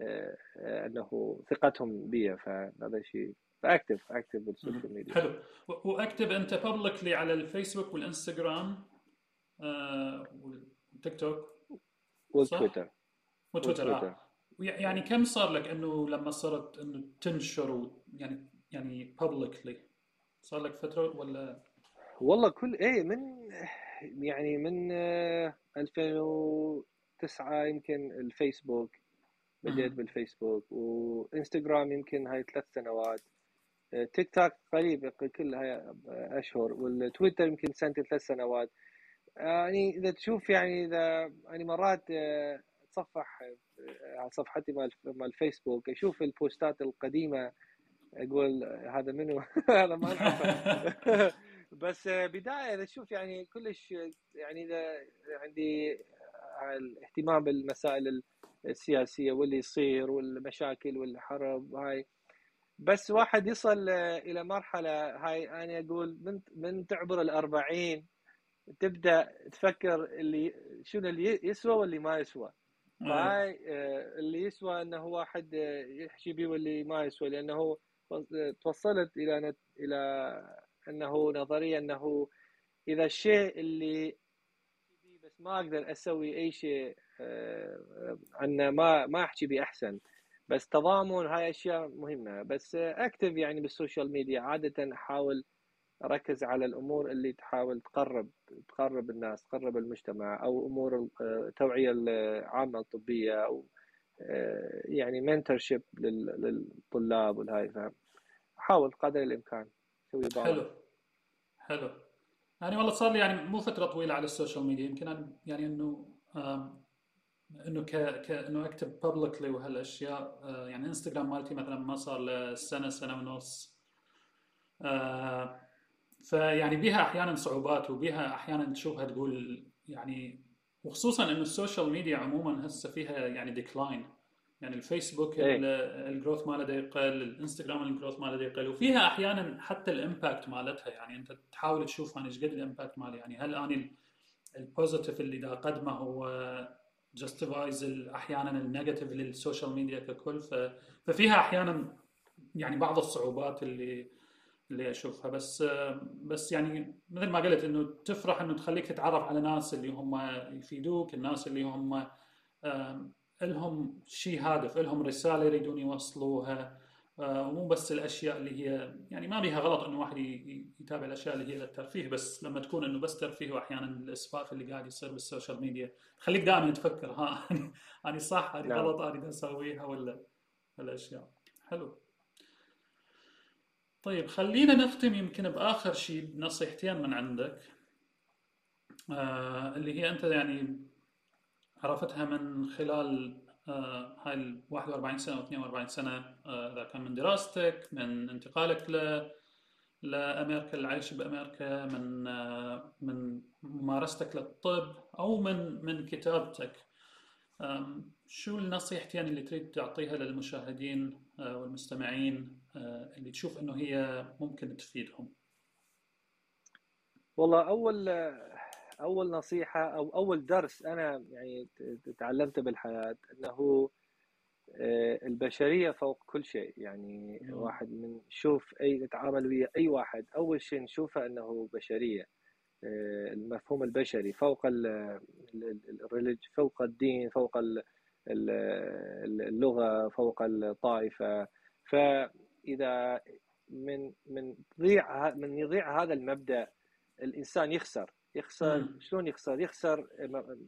آه أنه ثقتهم بي فهذا شيء ف active active بال social media حلو. وأكتب أنت بابليكلي على الفيسبوك والإنستغرام آه والتيك توك وتويتر وتويتر آه. يعني كم صار لك إنه لما صرت إنه تنشر يعني يعني بابليكلي صار لك فترة ولا والله كل إيه من يعني من 2009 يمكن الفيسبوك بديت بالفيسبوك وإنستغرام يمكن هاي ثلاث سنوات تيك توك قريب كل هاي أشهر والتويتر يمكن سنتين ثلاث سنوات. يعني إذا تشوف يعني إذا يعني مرات أتصفح على صفحتي مال مال الفيسبوك أشوف البوستات القديمة أقول هذا منو؟ هذا ما بس بداية إذا تشوف يعني كلش يعني إذا عندي الاهتمام بالمسائل السياسية واللي يصير والمشاكل والحرب وهاي بس واحد يصل إلى مرحلة هاي أنا أقول من من تعبر الأربعين تبدأ تفكر اللي شنو اللي يسوى واللي ما يسوى. هاي اللي يسوى إنه واحد يحكي به واللي ما يسوى لأنه توصلت إلى إلى أنه نظريه أنه إذا الشيء اللي بس ما أقدر أسوي أي شيء عنه ما ما أحكي به أحسن. بس تضامن هاي أشياء مهمة. بس اكتب يعني بالسوشيال ميديا. عادة أحاول أركز على الأمور اللي تحاول تقرب تقرب الناس تقرب المجتمع أو أمور التوعيه العامة الطبية أو يعني mentorship للطلاب والهاي فاهم؟ أحاول قدر الإمكان. أسوي حلو. حلو. يعني والله صار لي يعني مو فتره طويلة على السوشيال ميديا. يمكن أنا يعني إنه إنه ك ك إنه أكتب publicly وهالأشياء. يعني انستغرام مالتي مثلا ما صار له سنة سنة ونص. فيعني بيها أحيانا صعوبات وبيها أحيانا تشوفها تقول يعني وخصوصا إنه السوشيال ميديا عموما هسه فيها يعني decline يعني الفيسبوك ال growth ماله يقل الإنستغرام ال growth ماله يقل. وفيها أحيانا حتى ال impact مالتها. يعني أنت تحاول تشوف أنا إيش قد ال impact مالي. يعني هل اني ال positive اللي دا اقدمه هو justifies أحيانا ال negative للسوشيال ميديا ككل. ففيها أحيانا يعني بعض الصعوبات اللي اللي أشوفها. بس بس يعني مثل ما قلت إنه تفرح إنه تخليك تتعرف على ناس اللي هم يفيدوك الناس اللي هم لهم شيء هادف لهم رسالة يريدون يوصلوها. ومو بس الأشياء اللي هي يعني ما بيها غلط إنه واحد يتابع الأشياء اللي هي للترفيه بس لما تكون إنه بس ترفيه واحيانا الإسفاف اللي قاعد يصير بالسوشيال ميديا تخليك دائما تفكر ها أنا صح أنا غلط أنا أسويها ولا الاشياء حلو. طيب خلينا نختم يمكن بآخر شيء بنصيحتين من عندك. آه اللي هي أنت يعني عرفتها من خلال آه هاي ال 41 سنة أو 42 سنة إذا آه كان من دراستك من انتقالك ل لأمريكا العيش بأمريكا من آه من ممارستك للطب أو من من كتابتك شو النصيحتين اللي تريد تعطيها للمشاهدين والمستمعين اللي تشوف إنه هي ممكن تفيدهم؟ والله أول أول نصيحة أو أول درس أنا يعني تعلمته بالحياة إنه البشرية فوق كل شيء. يعني مم. واحد من شوف أي نتعامل ويا أي واحد أول شيء نشوفه إنه بشرية. المفهوم البشري فوق الريلج فوق الدين فوق اللغة فوق الطائفة. فإذا من من تضيع من يضيع هذا المبدأ الإنسان يخسر. يخسر. شلون يخسر؟ يخسر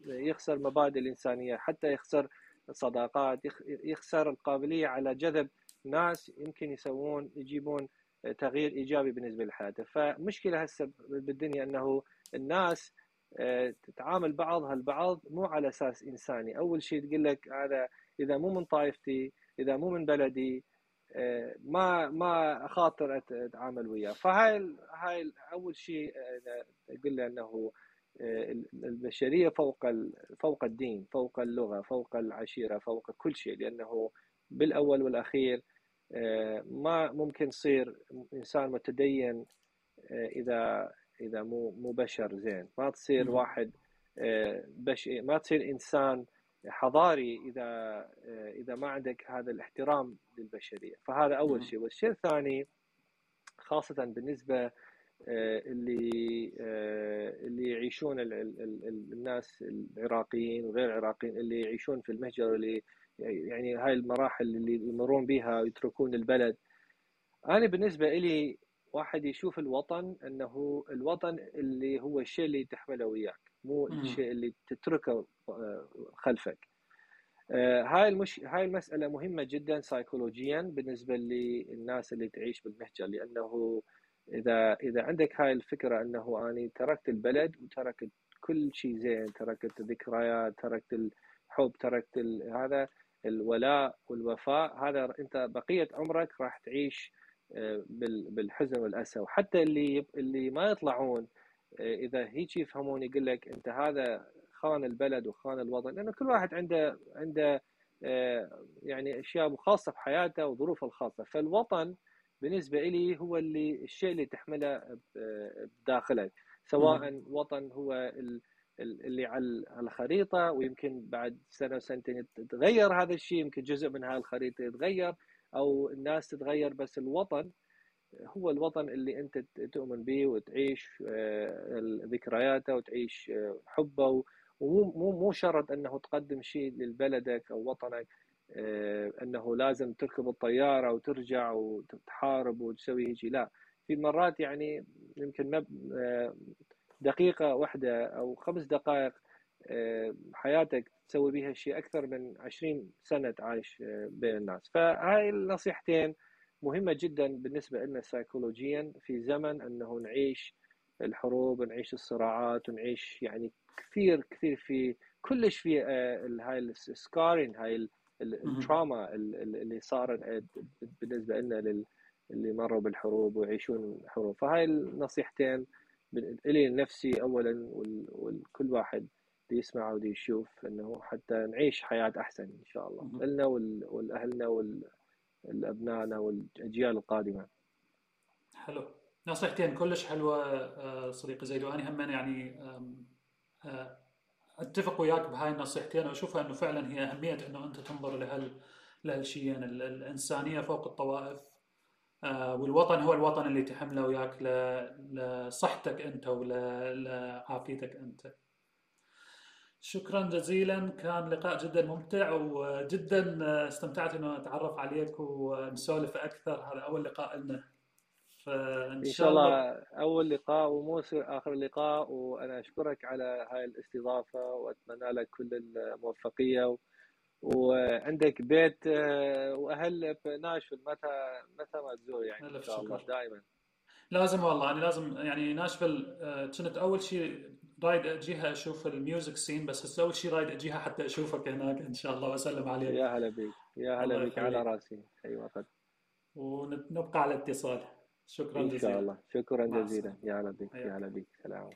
يخسر مبادئ الإنسانية حتى يخسر الصداقات يخسر القابلية على جذب ناس يمكن يسوون يجيبون تغيير إيجابي بالنسبة لحياته. فمشكلة هسه بالدنيا إنه الناس تتعامل بعضها البعض مو على أساس إنساني. أول شيء تقول لك هذا إذا مو من طائفتي إذا مو من بلدي ما ما اخاطر أتعامل وياه. فهاي هاي أول شيء أقول له إنه البشرية فوق فوق الدين فوق اللغة فوق العشيرة فوق كل شيء لأنه بالأول والأخير ما ممكن تصير إنسان متدين إذا إذا مو مو بشر زين. ما تصير واحد بش ما تصير إنسان حضاري إذا إذا ما عندك هذا الاحترام للبشرية. فهذا أول شيء. والشيء الثاني خاصة بالنسبة اللي اللي يعيشون الناس العراقيين وغير العراقيين اللي يعيشون في المهجر اللي يعني هاي المراحل اللي يمرون بها ويتركون البلد. أنا بالنسبة لي واحد يشوف الوطن إنه الوطن اللي هو الشيء اللي تحمله وياك. مو الشيء اللي تتركه خلفك. هاي المش... هاي المسألة مهمة جدا سيكولوجيا بالنسبة للناس اللي تعيش بالمهجر لأنه إذا إذا عندك هاي الفكرة أنه أنا تركت البلد وتركت كل شيء زين تركت الذكريات تركت الحب تركت ال... هذا الولاء والوفاء هذا أنت بقية عمرك راح تعيش بالحزن والأسى. وحتى اللي اللي ما يطلعون إذا هيك يفهمون يقول لك أنت هذا خان البلد وخان الوطن لأنه كل واحد عنده عنده يعني أشياء خاصة بحياته وظروفه الخاصة. فالوطن بالنسبة لي هو اللي الشيء اللي تحمله بداخلك سواء وطن هو اللي على الخريطة ويمكن بعد سنة وسنتين يتغير هذا الشيء يمكن جزء من هذه الخريطة يتغير أو الناس تتغير بس الوطن هو الوطن اللي أنت تؤمن به وتعيش ذكرياته وتعيش حبه ومو مو شرط أنه تقدم شيء لبلدك أو وطنك أنه لازم تركب الطيارة وترجع وتحارب وتسوي هيك لا في مرات يعني يمكن دقيقة واحدة أو خمس دقائق حياتك تسوي بها شيء أكثر من 20 سنة تعيش بين الناس. فهاي النصيحتين مهمة جدا بالنسبة لنا سيكولوجيا في زمن أنه نعيش الحروب ونعيش الصراعات ونعيش يعني كثير كثير في كلش في هاي السكارين هاي التراما اللي صار بالنسبة لنا اللي مروا بالحروب ويعيشون حروب. فهاي النصيحتين إلي نفسي اولا وكل واحد دي يسمع ودي يشوف إنه حتى نعيش حياة أحسن إن شاء الله. لنا والأهلنا والابنائنا والاجيال القادمة حلو نصيحتين كلش حلوة صديقي زيد وأنا هم يعني أتفق وياك بهاي النصيحتين وأشوفها إنه فعلا هي أهمية إنه أنت تنظر لهال لهالشيئين الإنسانية فوق الطوائف والوطن هو الوطن اللي تحمله وياك لصحتك أنت ولعافيتك أنت. شكرا جزيلا كان لقاء جدا ممتع وجدا استمتعت إنه أتعرف عليك ونسولف أكثر. هذا أول لقاء لنا. فإن شاء الله أول لقاء ومو آخر لقاء وأنا أشكرك على هاي الاستضافة وأتمنى لك كل الموفقية. وعندك بيت وأهل بناشفيل متى متى ما تزور يعني إن شاء الله دائما لازم والله أنا لازم يعني ناشفيل كنت أول شيء رايد أجيها أشوف ال music scene بس هسه اول شيء رايد أجيها حتى أشوفك هناك إن شاء الله وأسلم عليك. يا هلا بك يا هلا بك على راسي. اي وقت ونبقى على اتصال. شكرا جزيلا إن شاء الله. شكرا جزيلا. يا هلا بك يا هلا بك سلام.